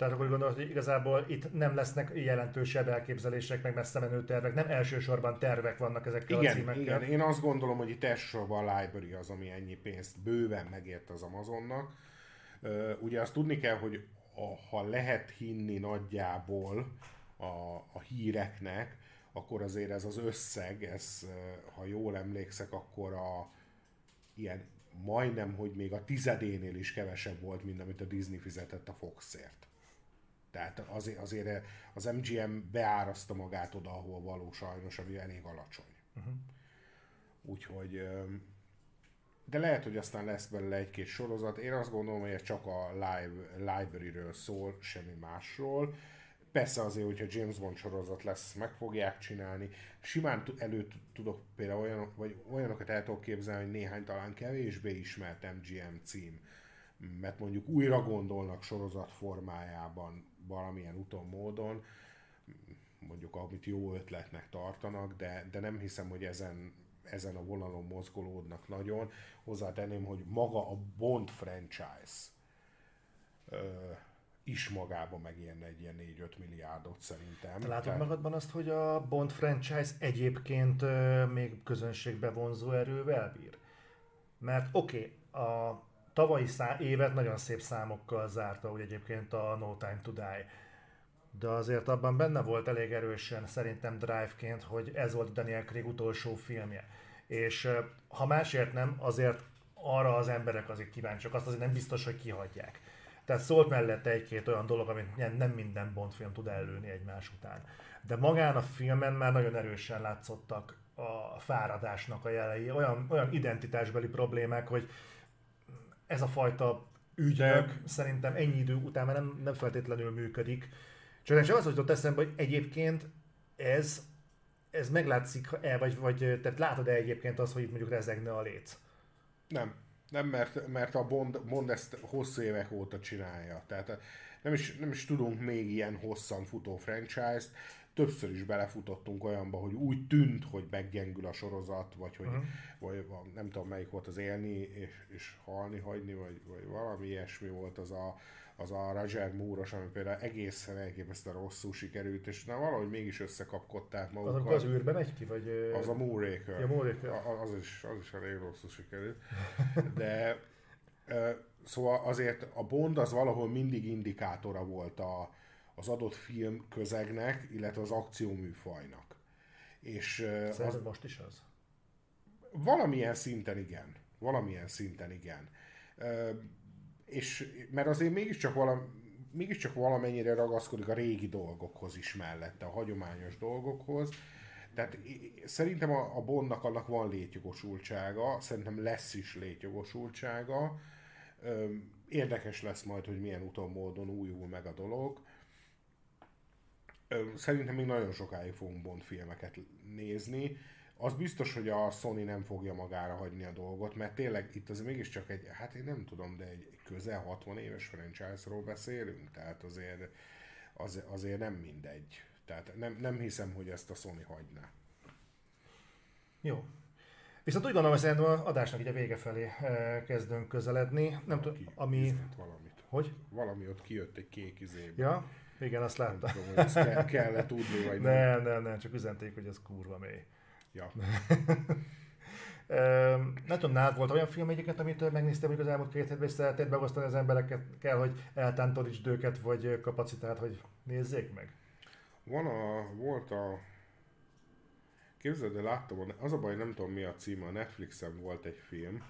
Tehát akkor gondolod, hogy igazából itt nem lesznek jelentősebb elképzelések, meg messze menő tervek, nem elsősorban tervek vannak ezekkel igen, a címekkel. Igen, én azt gondolom, hogy itt elsősorban a library az, ami ennyi pénzt bőven megért az Amazonnak. Ugye azt tudni kell, hogy a, ha lehet hinni nagyjából a, a híreknek, akkor azért ez az összeg, ez, ha jól emlékszek, akkor a ilyen majdnem, hogy még a tizedénél is kevesebb volt, mint amit a Disney fizetett a Foxért. Tehát azért, azért az MGM beáraszta magát oda, ahol való sajnos, ami elég alacsony. Uh-huh. Úgyhogy de lehet, hogy aztán lesz belőle egy-két sorozat. Én azt gondolom, hogy ez csak a live, library-ről szól, semmi másról. Persze azért, hogyha James Bond sorozat lesz, meg fogják csinálni. Simán elő tudok például olyan, vagy olyanokat el tudok képzelni, hogy néhány talán kevésbé ismert MGM cím, mert mondjuk újra gondolnak sorozat formájában valamilyen úton, módon, mondjuk amit jó ötletnek tartanak, de, de nem hiszem, hogy ezen, ezen a vonalon mozgolódnak nagyon. Hozzátenném, hogy maga a Bond franchise is magában megérne egy ilyen 4-5 milliárdot szerintem. Látod Tehát... magadban azt, hogy a Bond franchise egyébként uh, még közönségbe vonzó erővel bír? Mert oké, okay, a tavalyi szá- évet nagyon szép számokkal zárta, úgy egyébként a No Time to Die. De azért abban benne volt elég erősen szerintem drive-ként, hogy ez volt Daniel Craig utolsó filmje. És ha másért nem, azért arra az emberek azért kíváncsiak, azt azért nem biztos, hogy kihagyják. Tehát szólt mellette egy-két olyan dolog, amit nem minden Bond film tud előni egymás után. De magán a filmen már nagyon erősen látszottak a fáradásnak a jelei, olyan, olyan identitásbeli problémák, hogy ez a fajta ügynök De... szerintem ennyi idő után már nem, nem feltétlenül működik. Csak csak az jutott eszembe, hogy egyébként ez, ez meglátszik el, vagy, vagy tehát látod-e egyébként az, hogy itt mondjuk rezegne a léc? Nem. Nem, mert, mert a Bond, Bond ezt hosszú évek óta csinálja. Tehát eh, nem is, nem is tudunk még ilyen hosszan futó franchise-t. Többször is belefutottunk olyanba, hogy úgy tűnt, hogy meggyengül a sorozat, vagy hogy uh-huh. vagy, nem tudom melyik volt az élni és, és halni, hagyni, vagy, vagy valami ilyesmi volt az a az a Roger Moore-os, ami például egészen elképesztően rosszul sikerült, és na, valahogy mégis összekapkodták magukat. Az az űrbe megy ki, vagy... Az a Moonraker. Ja, Moonraker. Az is, az is elég rosszul sikerült. De szóval azért a Bond az valahol mindig indikátora volt a, az adott film közegnek, illetve az akcióműfajnak. És az, most is az? Valamilyen szinten igen. Valamilyen szinten igen és mert azért mégiscsak, valami, mégiscsak valamennyire ragaszkodik a régi dolgokhoz is mellette, a hagyományos dolgokhoz. Tehát szerintem a, a Bondnak annak van létjogosultsága, szerintem lesz is létjogosultsága. Érdekes lesz majd, hogy milyen úton módon újul meg a dolog. Szerintem még nagyon sokáig fogunk Bond filmeket nézni az biztos, hogy a Sony nem fogja magára hagyni a dolgot, mert tényleg itt az mégiscsak egy, hát én nem tudom, de egy közel 60 éves franchise-ról beszélünk, tehát azért, az, azért nem mindegy. Tehát nem, nem hiszem, hogy ezt a Sony hagyná. Jó. Viszont úgy gondolom, hogy szerintem az adásnak így a vége felé eh, kezdünk közeledni. Nem tudom, ami... Valamit. Hogy? Valami ott kijött egy kék izébe. Ja, igen, azt láttam. Nem tudom, hogy ezt kell, kellett tudni, vagy nem. Nem, nem, nem, csak üzenték, hogy ez kurva mély. Ja. nem tudom, nálad volt olyan film egyiket, amit megnéztem hogy az elmúlt két hétben, és szeretnéd megosztani az embereket, kell, hogy eltántorítsd őket, vagy kapacitált, hogy nézzék meg? Van a, volt a, képzeld, de láttam, az a baj, nem tudom mi a címe, a Netflixen volt egy film,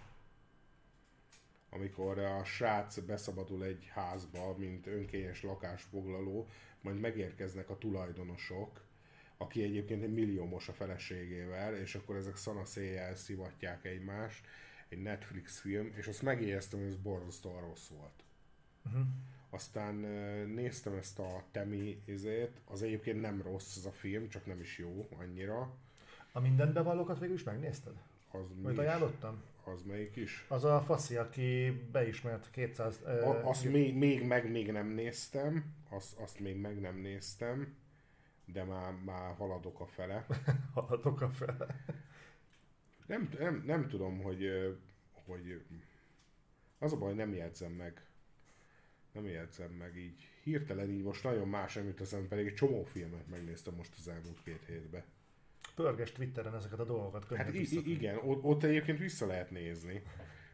amikor a srác beszabadul egy házba, mint önkényes lakásfoglaló, majd megérkeznek a tulajdonosok, aki egyébként egy milliómos a feleségével, és akkor ezek szanaszéjjel szivatják egymást, egy Netflix film, és azt megjegyeztem, hogy ez borzasztóan rossz volt. Uh-huh. Aztán néztem ezt a Temi izét, az egyébként nem rossz ez a film, csak nem is jó annyira. A mindent bevallókat végül is megnézted? Az Majd ajánlottam? Az melyik is? Az a faszi, aki beismert 200... A, azt még, még meg még nem néztem, azt, azt még meg nem néztem de már, már haladok a fele. haladok a fele. Nem, nem, nem tudom, hogy, hogy az a baj, nem jegyzem meg. Nem jegyzem meg így. Hirtelen így most nagyon más, amit az ember, pedig egy csomó filmet megnéztem most az elmúlt két hétben. Pörges Twitteren ezeket a dolgokat. Hát i- igen, ott, egyébként vissza lehet nézni.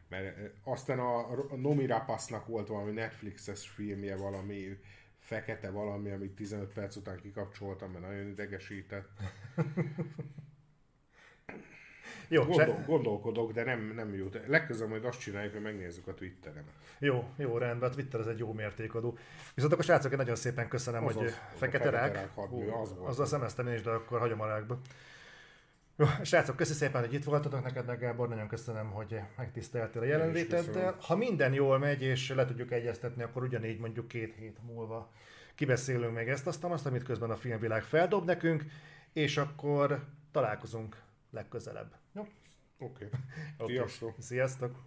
Mert aztán a, Nomi Rapasznak volt valami Netflixes filmje, valami fekete valami, amit 15 perc után kikapcsoltam, mert nagyon idegesített. Jó, Gondol, se... Gondolkodok, de nem, nem jó. Legközelebb majd azt csináljuk, hogy megnézzük a Twitteren. Jó, jó, rendben, a Twitter az egy jó mértékadó. Viszont akkor srácok, én nagyon szépen köszönöm, az hogy az, fekete rák. rák hadmű, az volt. Azzal szemeztem én is, de akkor hagyom a rákba. Jó, srácok, köszi szépen, hogy itt voltatok neked, meg Gábor, nagyon köszönöm, hogy megtiszteltél a jelenléteddel. Ha minden jól megy, és le tudjuk egyeztetni, akkor ugyanígy mondjuk két hét múlva kibeszélünk meg ezt, azt, azt, amit közben a filmvilág feldob nekünk, és akkor találkozunk legközelebb. Jó? Oké. Okay. okay. Sziasztok! Sziasztok!